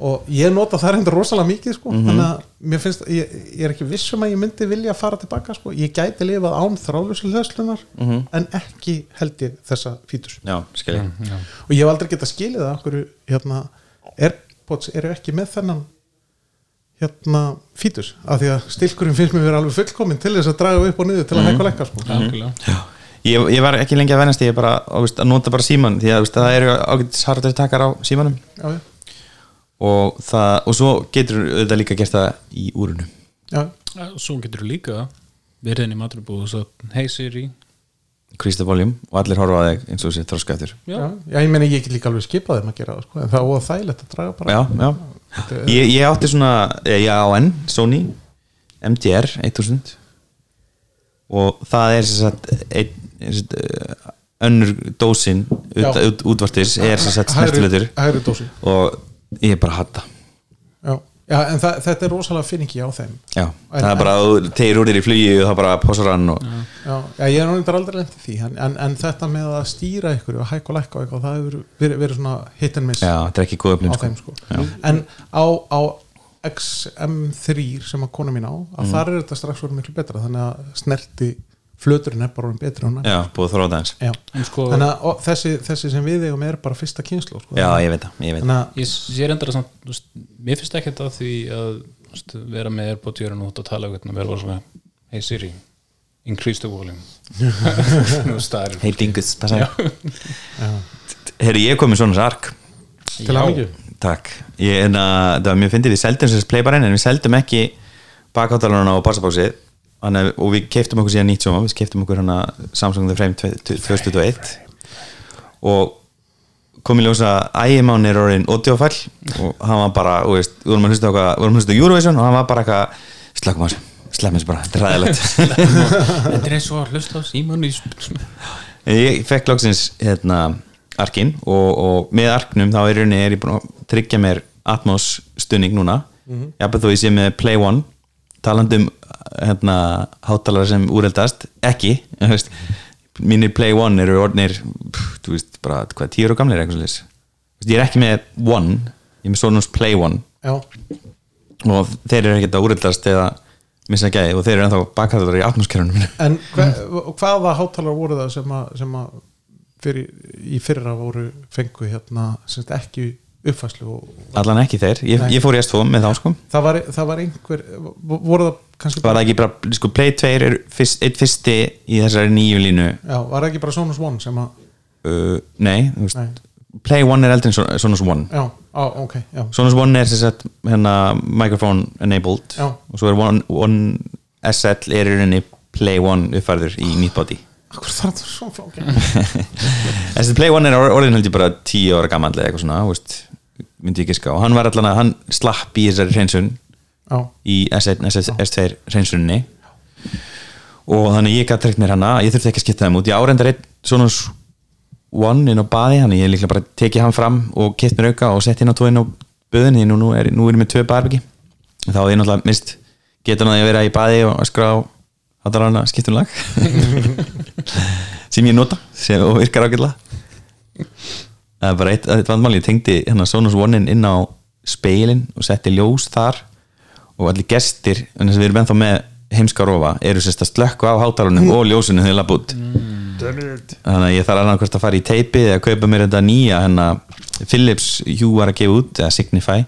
og ég nota það reynda rosalega mikið sko. Mhm. þannig að mér finnst ég, ég er ekki vissum að ég myndi vilja fara tilbaka sko. ég gæti lifað án þráðlösluðslunar Mhm. en ekki held ég þessa fítus já, skil ég og ég hef aldrei getað skilið það okkur, hérna, Airpods eru ekki með þennan hérna fítus af því að stilkurinn finnst mér vera alveg fullkomin til þess að draga upp og niður til að hækka og lækka sko. algjörlega. Ég, ég var ekki lengi að venast ég bara á, veist, að nota bara síman því að veist, það eru ágætis harður takar á símanum. Já, já, og, það, og svo getur auðvitað líka gert það í úrunu já, Ja, Svo getur líka verið inn í maturubúð og svo hey Siri. The volume og allir horfa að þig eins og þessi þroskaður. Já, já, ég ég get líka alveg skipað þeim að gera það sko. en það er þægilegt að draga bara. Já, já. Ég, ég átti svona eh, ég á enn, Sony MDR 1000 og það er sem sagt ein, sett, uh, önnur dósin út, út, útvartis er sagt dósi og ég er bara að hata já, já en það, þetta er rosalega finningi á þeim Já, En- það er bara að tegir úr þér í flugi og það bara pásar hann og já, já ég er náttúrulega aldrei lent í því en, en, en þetta með að stýra ykkur og hækka og lækka og eitthvað, það hefur verið, verið svona hit and miss já, þetta er ekki góð öfnum sko. þeim sko en á, á XM3 sem að kona mín á að Mhm. þar er þetta strax verið miklu betra þannig að snerti flöturinn er bara orðinn betri á næ Já, búið það eins Já. En sko- þannig að og, þessi, þessi sem við eigum er bara fyrsta kynslu sko. Já, ég veit það, ég ég sé reyndar að samt, þú veist, mér finnst ekkert að því að þú veist, vera með í út og tala við vera bara svona hey Siri, increase the volume. *laughs* Hei Dingus, Herri, ég kom með svona sark til að mikið Takk, ég, en að, það var mjög fyndið, við seldum þess playbarinn en við seldum ekki bakháttalana og bassabóksið Þannig, að- og við keiftum okkur síðan nýtt sjóma við keiftum okkur hana Samsung The Frame 2021 og kom í ljósa ægimán er orðin audiofæl og hann var bara, þú veist, við vorum að hlusta við vorum að hlusta á Eurovision og hann var bara eitthvað slökkum á þessu, sleppum þessu bara, þetta er ræðilegt *laughs* Þetta er eins og að hlusta á síman í ég fekk loksins hérna arkinn og, og með arknum þá er, í rauninni er ég búin að tryggja mér Atmos stunning núna. Mm -hmm. jafnveg þó ég sé með Play One talandum hérna hátalara sem úreldast, ekki mínir Play One eru orðnir, þú veist, bara hvað, tíur og slis ég er ekki með One, ég er með Sonos Play One. Já, og þeir eru ekkert að úreldast eða missa gæði og þeir eru ennþá bakhættar í Atmos-kerunum en *laughs* hva, hvaða hátalar voru það sem að, fyrir, í fyrra voru fengu hérna sem sagt ekki uppfæslu allan ekki þeir, ég, ég fór í S2 með þá sko. Það var, það var einhver voru það kannski var það ekki bara, sko, Play 2 er fyrst, eitt fyrsti í þessari nýju línu. Já, var það ekki bara Sonos One sem að uh, nei, Nei. Play 1 er eldri en Son- Sonos One. Já, á, ok, já. Sonos One er sem sagt hérna microphone enabled Já. og svo er One, One SL er í rauninni Play 1 uppfærður í nýtt body. Akkur þarf þetta svo flókið. *laughs* Þessi Play 1 er or- orðin held ég bara 10 ára gammal eða eitthvað svona, þú veist myndi ég ekki ská, hann var allan að hann slapp í þessari hreinsun í S1, S1, S2 hreinsunni og þannig ég gæti trekt mér hana ég þurfti ekki að skipta þeim út, ég árendar einn svona one inn á baði þannig ég líklega bara tekið hann fram og kipt mér auka og sett inn á tóinn á böðin því nú, nú, er, er ég með tvö barbyggi þá er ég náttúrulega mist getur hann að ég vera í baði og að skrá hattar hann að skiptum lag. *laughs* Sem ég nota sem, og virkar ágætlega það bara eitt, eitt vandmál ég tengdi hérna Sonos One-in inn á speilin og setti ljós þar og allir gestir, þess að við erum ennþá með heimska rofa, eru sérst að slökku á hátalunum og ljósunum þegar lapp út. Þannig að ég þarf annað hvort að fara í teipið eða kaupa mér þetta nýja hérna Philips Hue var að gefa út eða Signify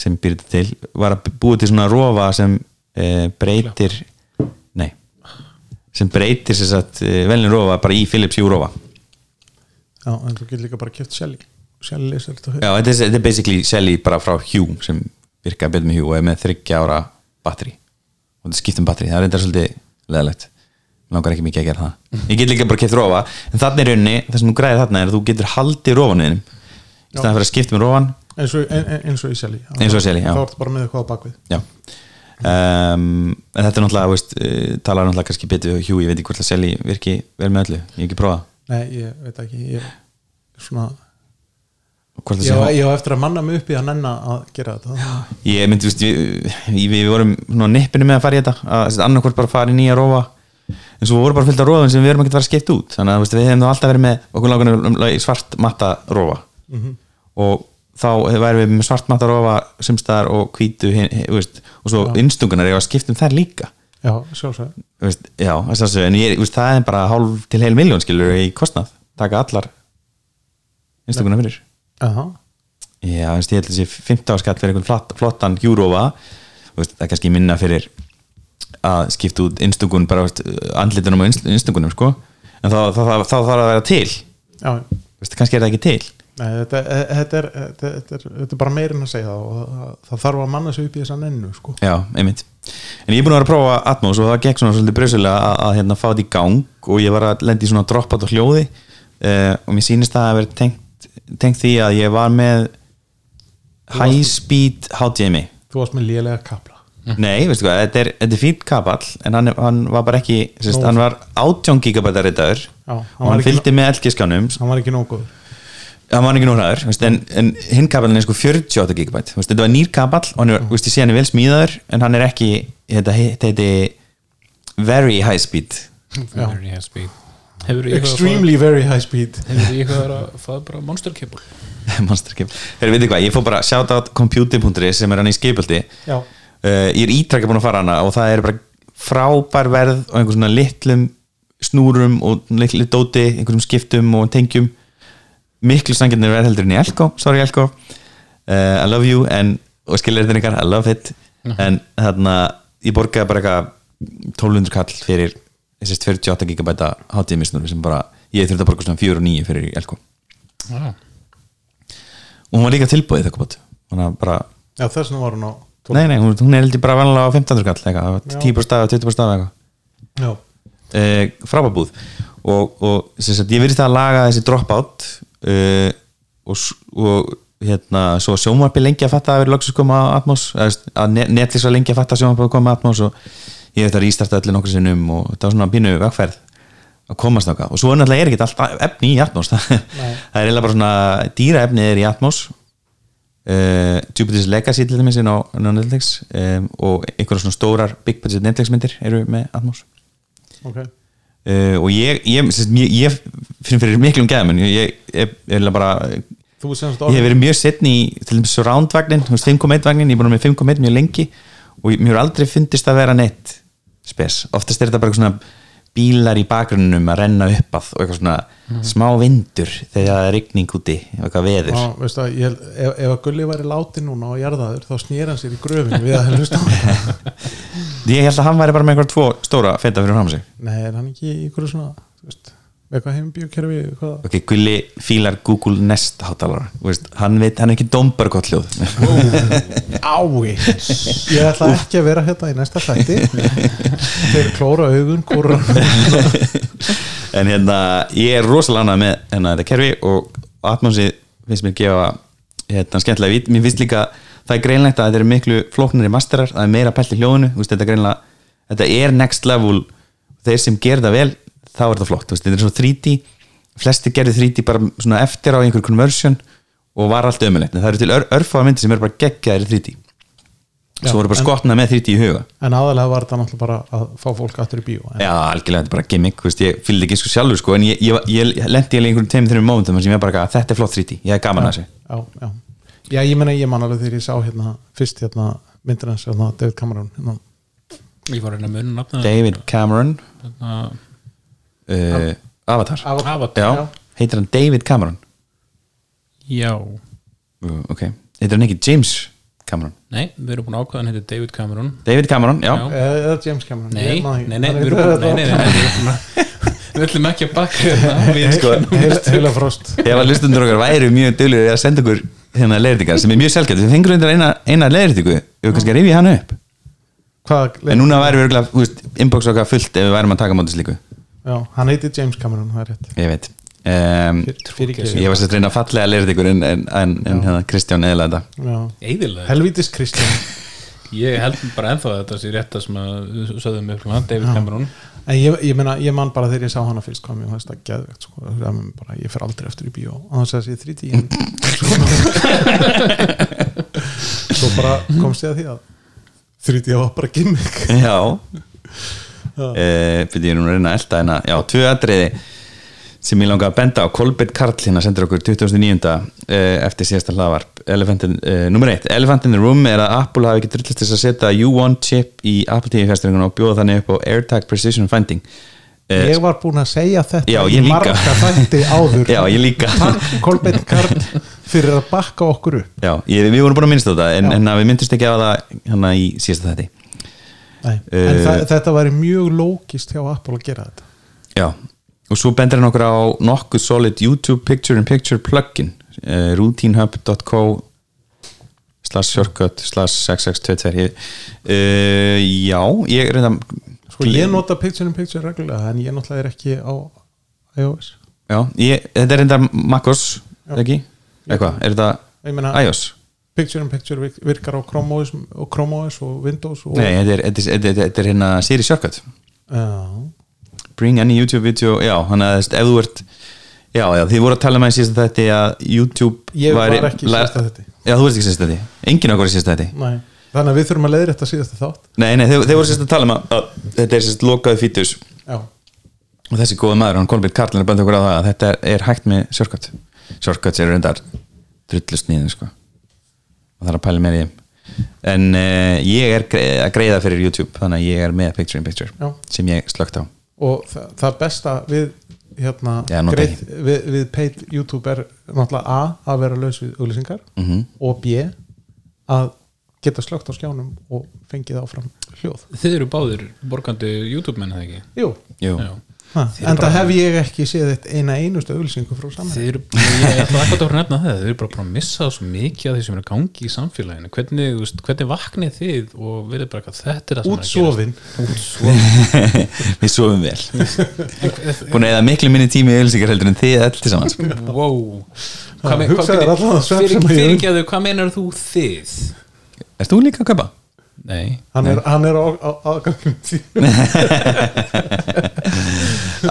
sem býrði til var að búið til svona rofa sem e, breytir nei sem breytir sér satt e, velin rofa bara í Philips Hue rofa já, en þú getur líka bara kjöpt Shelly. Shelly leysir þetta Já, þetta er, þetta er basically Shelly bara frá Hue sem virkaði betur með Hue og er með þryggja ára batteri og þetta skiptum batteri, það er enda svolítið leðalegt langar ekki mikið að gera það. Ég get líka bara keft rofa, en þannig er rauninni það sem þú græðir þarna er að þú getur haldið rofanuðinum í staðan fyrir að skipta með rofan eins og, en, en- eins og í Shelly Eins og í Shelly, já. þá ertu bara með eitthvað á bakvið. Já. Um, en þetta er náttúrulega veist, uh, talar náttúrulega kannski betur Hue, ég veit ekki hvort að Shelly virki vel með öllu, ég hef ekki prófað nei, ég veit ekki ég, svona, hvort það ég, á- ég á eftir að manna mig upp í að nenna að gera þetta. Já, ég myndi, veist, við, við, við vorum svona nippinu með að fara í þetta að annarkvort bara fara í nýja rófa en svo voru bara fyllt af rófum sem við erum ekki að fara að skipta út. Þannig að veist, við hefum nú alltaf verið með okkur langar svart matta rófa. Og þá værum við með svart matta rófa sumstaðar og hvítu hin, hin, veist, og svo innstungunar ég var að skipta um þær líka já sjálfsög en ég, veist, það er bara hálf til heil miljón skilur í kostnað. Taka allar innstungunar fyrir. Aha. Já, veist, ég held að þessi 15 áskall fyrir einhvern flott, flottan júrófa það er kannski minna fyrir að skipta út innstungun bara andlitunum og innstungunum sko. en þá, þarf að vera til. Já, kannski er það ekki til nei, þetta, þetta, er, þetta, er, þetta er bara meirinn að segja það og það, það þarf að manna sig upp í þessa nennu sko. Já, einmitt. En ég er búin að vera að prófa Atmos og það gekk svona svolítið bröðsulega að, að hérna, fá þetta í gang og ég var að lendi í svona droppat og hljóði uh, og mér sýnist það að vera tengt, tengt því að ég var með high speed HDMI þú varst með lélega kapla. Nei, veistu hvað, þetta er, þetta er fínt kapall en hann, hann var bara ekki sérst, hann var 18 gigabæta reytaður Já, hann og hann fylgdi með elgiskánum hann var ekki nóg hann var ekki nú hraður en, en hinn kapallin er sko 48 gigabæt þetta var nýr kapall og hann er, veist, ég sé hann er vel smíðaður en hann er ekki þetta heiti very high speed. Very high speed. Extremely very high speed. Hefur þú eitthvað að fá bara monster cable? *laughs* Monster cable. Þeir veitir hvað, ég fór bara shout out computing.is sem er hann í skipöldi já, uh, ég er ítrekka búin að fara hana og það er bara frábær verð og einhver svona litlum snúrum og litlu dóti, einhverjum skiptum og tengjum miklu sangjarnir verð heldur en í Elko, sorry Elko. Uh, I love you en, og skilur þetta ykkar, I love it. En þarna, ég borgaði bara eitthvað 1200 kall fyrir þessist 48 gigabæta hátíðmisnur sem bara, ég þurfti að borga svona 4 og 9 fyrir Elko. Ah. og hún var líka tilbúið þegar búið þannig að bara, já þess vegna var hún á nei nei, hún, hún er heldur bara vanlega á 1500 kall, eitthvað, Já. 10 stafa, 20 stafa eitthvað. Já, uh, frábabúð og, og sagt, ég virðist að laga þessi dropout uh, og, og hérna, svo sjónvarpi lengi að fatta að vera loksins koma á Atmos að Ne- Netflix var lengi að fatta að sjónvarpi að koma á Atmos og ég hef þetta rístarta öllu nokkur sinnum og þetta var svona pínu vegferð að komast náka og svo náttúrulega er ekki alltaf efni í Atmos. *laughs* Það, er eiginlega bara svona dýra efni er í Atmos. Uh, Jupiter's Legacy til dæmis á, á Netflix. Um, og einhverja svona stórar big budget Netflix myndir eru með Atmos. Ok uh, og ég, ég, ég, ég finn fyrir miklum gæðum ég, ég, bara, ég hef verið mjög setni í til dæmis veist, 5.1 vagnin ég er búin með 5.1 mjög lengi og mér hefur aldrei fundist að vera neitt spes, oftast er þetta bara svona bílar í bakgrunnum að renna upp að og eitthvað svona smá vindur þegar það er rigning úti og eitthvað veður. Já, veistu að ég, ef, ef að Gulli væri láti núna og jarðaður þá snýr hann sér í gröfin við að á þetta *laughs* ég held að hann væri bara með einhver tvo stóra feta fyrir fram sig. Nei, er hann ekki í ykkur svona veist, eitthvað heimbíukerfi ok, Gulli fílar Google Nest hátalara, veist, hann veit, hann er ekki dómbar gott hljóð. Ái Ég ætla ekki að vera hérna í næsta þætti. Þeir klóra augun kóra en hérna, ég er rosalega annað með hérna, þetta kerfi og Atmosið finnst mér gefa hérna, skemmtilega vít, mér finnst líka það er greinlegt að þetta er miklu flóknari masterar það er meira pælt í hljóðinu, þú veist, þetta er greinlega þetta er next level. Þeir sem gerir það vel, þá er það flott þetta er svo 3D, flesti gerði 3D bara svona eftir á einhver conversion og var allt ömulegt, en það eru til ör, örfáða myndir sem eru bara geggjaðir í 3D Já, svo voru bara en- skotna með 3D í huga. En aðalega var þetta náttúrulega bara að fá fólk aftur í bíó en, Já, algjörlega, þetta er bara gimmick, veist, ég fylgdi ekki sko sjálfur sko, en ég, ég, ég lendi í einhverjum tveim, þreim mómentum þar sem ég bara, þetta er flott 3D, ég er gaman að þessu. Já, já. já, ég menna ég man alveg þegar ég sá hérna fyrst hérna myndir hans hérna, David Cameron hérna. Ég David Cameron. Hérna, uh, Avatar. Avatar, Já, heitir hann David Cameron? Já, uh, ok, heitir hann ekki James Cameron? Nei, við erum búin að ákvæða hann heitir David Cameron. David Cameron, já, Já. eða James Cameron. Nei, nei, nei, við erum búin nei, nei, nei, nei, við erum búin að- *laughs* Við ætlum ekki að bakka hérna *laughs* Við Sko, Heila- frost. Ef að listundur okkar væri mjög dölur að senda okkur hérna leirtingar sem er mjög selgjöld, við fengur undir eina, eina leirtingu, við höfum kannski að rifja hann upp. Hvað, en núna væri við örgulega, inbox okkar fullt ef við værum að taka móti slíku, já, hann heitir James Cameron, það er rétt. Ég veit. Um, fyrir ekki ég var sérst reyna að fallega leirtingur en, en, en, en hérna, Kristján eðla þetta. Helvítis Kristján. *laughs* Ég held bara ennþá að þetta sé rétt að sem að við sögðum upp hann, David Já. Cameron. En ég, ég, meina, ég man bara þegar ég sá hana fyrst hvað mér fannst það geðvegt sko. Bara, ég fer aldrei eftir í bíó. Og þannig að það sé 3D en svo bara komst ég að því að 3D var bara gimmick. Já Fyrir ég er nú að reyna að elda hérna. Já, tvö atriði sem ég langa að benda á. Kolbert Karl hérna sendur okkur 2009. Uh, eftir síðasta hlaðvarp. Nummer eitt, Elephant in the Room er að Apple hafi ekki drullist þess að setja U1 chip í Apple TV fæsturingun og bjóða þannig upp á AirTag Precision Finding. Ég var búin að segja þetta Já, í marga þætti áður. *laughs* Já, ég líka. Kolbeinn Karl fyrir að bakka okkur upp. Já, ég, við vorum búin að minnst á þetta en, en að við myndist ekki á það hérna í síðasta þætti en Eh, það, þetta væri mjög lókist hjá Apple að gera þetta. Já, og svo bendur hann okkur á nokkuð solid YouTube Picture in Picture plugin uh, routinehub.co slash shortcut slash 6622 uh, Já, ég reynda sko ég nota picture in picture reglulega en ég náttúrulega er ekki á iOS. Já, ég, þetta er reynda MacOS, ekki? Eitthvað, er þetta meina iOS? Picture in Picture vir- virkar á Chrome OS og, Chrome OS og Windows og, Nei, þetta er, þetta er, þetta er, þetta er hérna Siri já, Bring any YouTube video Já, hann að ef þú ert Já, já, þið voru að tala með síðast þetta að YouTube ég var ekki síðast að þetta Já, þú veist ekki síðast þetta Enginn okkur er síðast þetta Nei. þannig að við þurfum að leiðri þetta síðasta þátt. Nei, nei, þeir, þeir voru síðast að tala um að, þetta er síðast lokaði fítus. Já, og þessi góða maður, hann Kolbjörn Karlin er bænt okkur á það að þetta er, er hægt með shortcut. Shortcuts eru reyndar drullust nýðum sko og það er að pæla mér í þeim. En uh, ég er að greiða fyrir YouTube þannig að ég er með Picture in Picture Já. sem ég slögt á. Og það, það besta við hérna, Já, greið, við, við paid YouTube er náttúrulega A að vera laus við auglýsingar mm og B að geta slögt á skjánum og fengið áfram hljóð. Þið eru báðir borgandi YouTube menn það ekki? Jú, Jú, Já. Ha, en það hef ég ekki séð eitt eina einustu auglýsingu frá saman ég ætla ekki að vera nefna það Þið eru bara að missa svo mikið af því sem er að gangi í samfélaginu. Hvernig, veist, hvernig vaknið þið og erum bara eitthvað, þetta er að útsofin. *laughs* Við sofum vel. Búin að eða miklu minni tími í ölsingar heldur en þið allt til saman sko. Wow. Já, hugsaðu þér allan að svefn sem að ég- Fyrirgeðu, hvað meinar þú þið? Erst þú líka að kaupa? Nei hann er, hann er á, aðgangum tíma *laughs*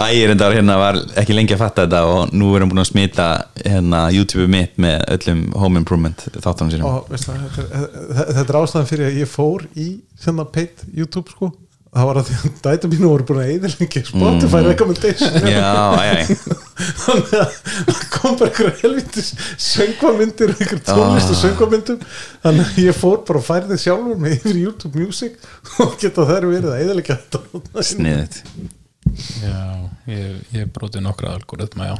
Æ, ég er enda hérna var ekki lengi að fatta þetta og nú erum búin að smita hérna, YouTube mitt með öllum home improvement þáttunum sínum. Veist það, þetta, er- þetta er ástæðan fyrir að ég fór í svona paid YouTube sko það var að því að dæta mínu voru búin að eðilengi Spotify recommendation Mm. Æ, *laughs* þannig að það kom bara einhver helvitis söngvamyndir og einhver tónlist og Ah. söngvamyndum þannig að ég fór bara og færði sjálfur með yfir YouTube Music *laughs* og geta þær verið að eðilegja þetta sniðið Já, ég, ég broti nokkra algoritma, já.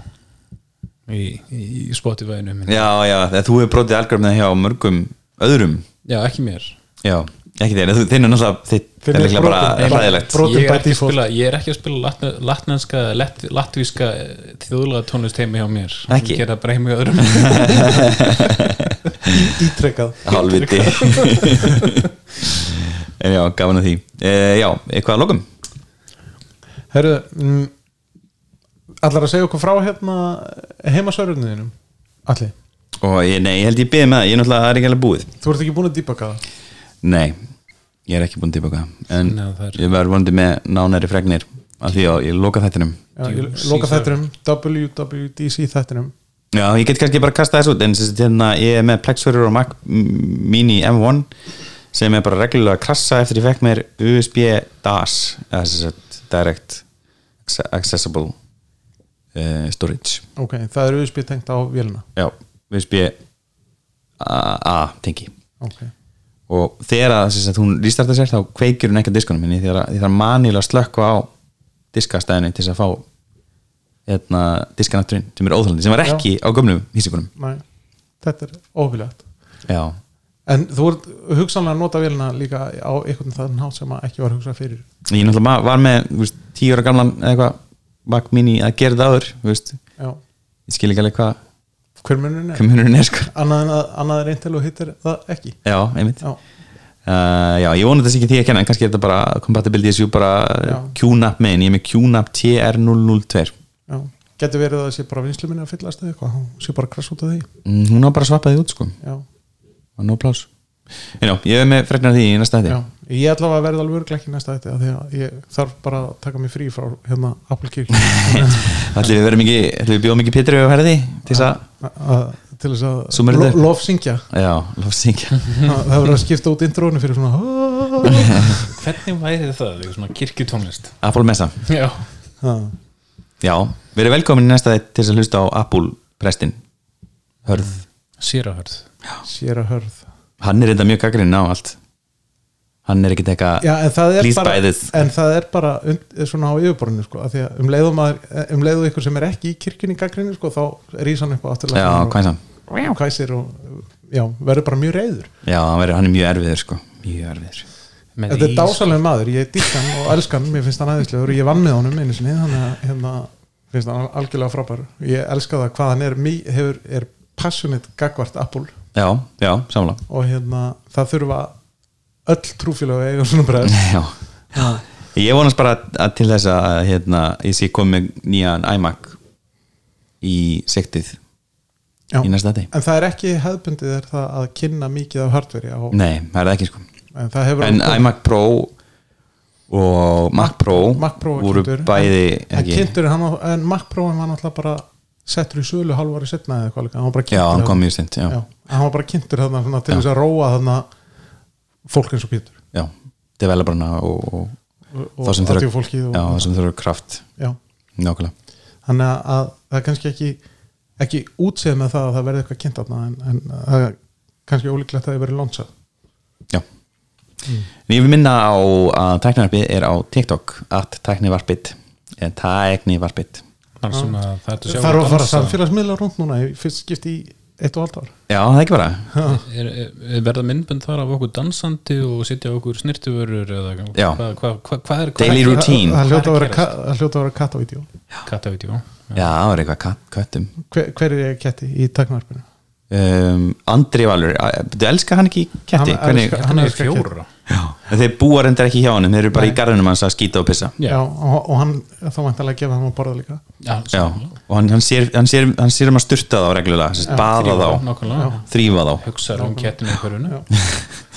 Í, í, Spotify-inu minni. Já, já, þú hefur brotið algjörðum hjá mörgum öðrum. Já, ekki mér. Já, ekki þeir, þú- þinn er náttúrulega Þinn er er líklega bara Brotin ég er, ekki að spila, ég er ekki að spila latn, latnenska, lett, latvíska þjóðlega tónlist heimi hjá mér. Ekki? Ég gera bara heimi hjá öðrum. *laughs* Ítrekkað Hálfviti. En já, gaman að því. E, Já, eitthvað að lokum? Herru, mm, allar að segja okkur frá hérna heimasörunniðinum Allir, Og ég, nei, ég held ég beðið með það, ég er náttúrulega, það er ekki alveg búið. Þú ert ekki búin að dýbaka það Nei, ég er ekki búin til baka En Nei, það er- ég verður vonandi með nánæri fregnir af því að ég loka þættinum. Já, ég loka þættinum. WWDC þættinum. Já, ég get kannski bara kasta þessu út en hérna, ég er með Plexfurur og Mac Mini M1 sem er bara reglulega að krassa eftir ég fekk mér USB DAS sagt, Direct Accessible uh, Storage. Ok, það er USB tengt á vélina? Já, USB A tengi. Ok, og þegar að, hún restarta sér þá kveikir hún ekki á diskunum minni því það er manilega slökku á diskastæðinu til þess að fá hérna, diskanátturinn sem er óþálandi sem var ekki á gömlum hísikunum þetta er Já, En þú ert hugsanlega að nota vélina líka á einhvern þann hátt sem að ekki var hugsað fyrir. Ég náttúrulega var með veist, tíu ára gamlan eða eitthvað Mac Mini að gera það. Já, ég skil ekki alveg hvað hver munurinn er? Hvað munurinn er sko. Annað að annað er eintel og hittir það ekki? Já, einmitt. Já, Uh, já, ég vona þess ekki því að kenna en kannski er þetta bara compatibility issue bara Já. QNAP megin, ég er með QNAP TR002 já. Getur verið að það sé bara vinslu minni að fyllast eða eitthvað, hún sé bara krass út af því. Mm, hún á bara svappaði út sko. Já, og no plás ég er með fregnar því í næsta já, þetta ég ætla að verða alveg örglega ekki næsta þetta því að ég þarf bara að taka mig frí frá hérna Apple Kirk *laughs* ætlum við verðum ekki, ætlum við bjóðum ekki Pétur og herði til þess að, til þess að lo- lofsyngja. Já, lofsingja *laughs* það verður að skipta út intrónu fyrir svona *laughs* Hvernig væri það, eitthvað svona kirkjutónlist? Apple Messa Já, Ha, já, verið velkomin í næsta þetta til þess að hlusta á Apple prestin hörð, sérahörð sér að hörð. Hann er reynda mjög gaggrinn á allt hann er ekkert eitthvað Já, en það er Please bara, buy this. en það er bara und, svona á yfirborðinu sko, af því að um leiðu maður um leiðu ykkur sem er ekki í kirkjunni gaggrinni sko, þá rís hann upp á afturlega já, hvað er það? og kvæsir og já, verður bara mjög reyður já, hann, er mjög erfiður sko mjög erfiður. Með Þetta er dásalega maður, ég dýrk hann og elskan mér finnst hann aðeinslegur og ég vann með honum einu sinni, þannig að hérna, finnst hann algjörlega frábær. Ég elska það hvað hann er, mý- hefur, er passionate gagvart Apple. Já, já, samla og hérna, það þurfa öll trúfélag eiga svona bregð *laughs* já. ég vonast bara að, að til þess að hérna, ég sé komið nýjan iMac í sektið Já. í næsta þetta en það er ekki hefðbundið er það að kynna mikið af hardveri á, Nei, það er ekki sko en það hefur En iMac Pro og Mac Pro, Mac Pro voru kynntur, bæði en, kynntur, hann, en Mac Pro var náttúrulega bara settur í sölu halvari setna eða eitthvað líka, hann var bara Já, kynntur hann þarna. kom mjög stund Já, Já, hann var bara kynntur þarna svona, til Já. þess að róa þarna fólk eins og Pétur. Já developerna og, og og Það sem þurfa- aðtífólkið og, já, það sem þurfa kraft. Já. Nákvæmlega. Þannig að það er kannski ekki ekki útséð með það að það verði eitthvað kynnt þarna en, en það er kannski ólíklegt að það verið lónsað Já. En ég vil minna á að tæknivarpið er á TikTok at tæknivarpið tæknivarpið. Þar að er að sjá það eru að fara samfélagsmiðla rúnd núna í fyrst skipti í eitt og halvt ár. Já, það er ekki bara. Er, er, er verða myndbönd þar af okkur dansandi og sitja okkur Já. hvað hva, hva, hva er Daily routine. það hljóta að vera, Hvað er að ka- það hljóta að vera kattavídeó. Kattavídeó Já, það er eitthvað kat- köttum. Hver, hver er ketti í tæknarpinu? um, Andri Valur, þú elskar hann ekki ketti? Hann elskar- hann er fjóra. já, en þeir búa reyndar ekki hjá hann þeir eru bara í garðinum hans að skýta og pissa. Já. Og, og hann þá væntalega að gefa hann að borða líka. Já, Já, og hann, hann, sér, hann, sér, hann sér um að styrta þá reglulega, sérst, baða þá nákvæmlega. Þrýfa þá. Hugsaður um kettinu í hverjunu Já.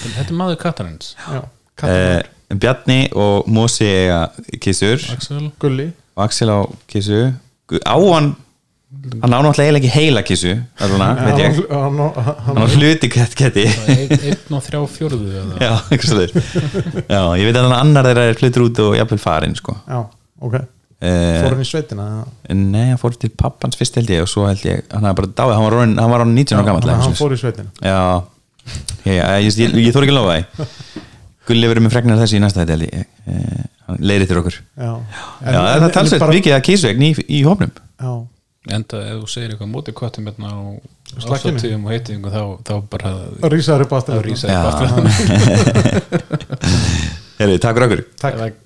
þetta er maður kattarins Já, eh, Bjarni og Mósi eiga kissur. Axel. Gulli. Og Axel á kissu Gu- á hann hann á náttúrulega eiginlega ekki heila kissu svona, veit ég, hann, á hluti kett ketti einn og þrjá fjórðu eða? Já, ég veit að hann annar þeirra er flyttur út og jafnvel farin sko. já, ok. Eh, fór hann í sveitina nei, hann fór til pappans fyrst held ég og svo held ég, hann hafði bara dáið hann var orðinn- hann var á 19 ára gammal hann, fór í sveitina. Já, ég, ég, ég, ég þór ekki að lofa því. Gulli verður með fregnar þessi í næsta þetta held ég. Eh, hann leiðir til okkur. Já, já, það er talsveit mikið að kísvegn í, í hópnum. Já, enda ef þú segir eitthvað móti köttum hérna á Slakkinu. ásatíðum og heitingum þá, þá bara rísaður upp þá aftur rísa Já. ég *laughs* bara *laughs* Herri, takk fyrir okkur takk Takk.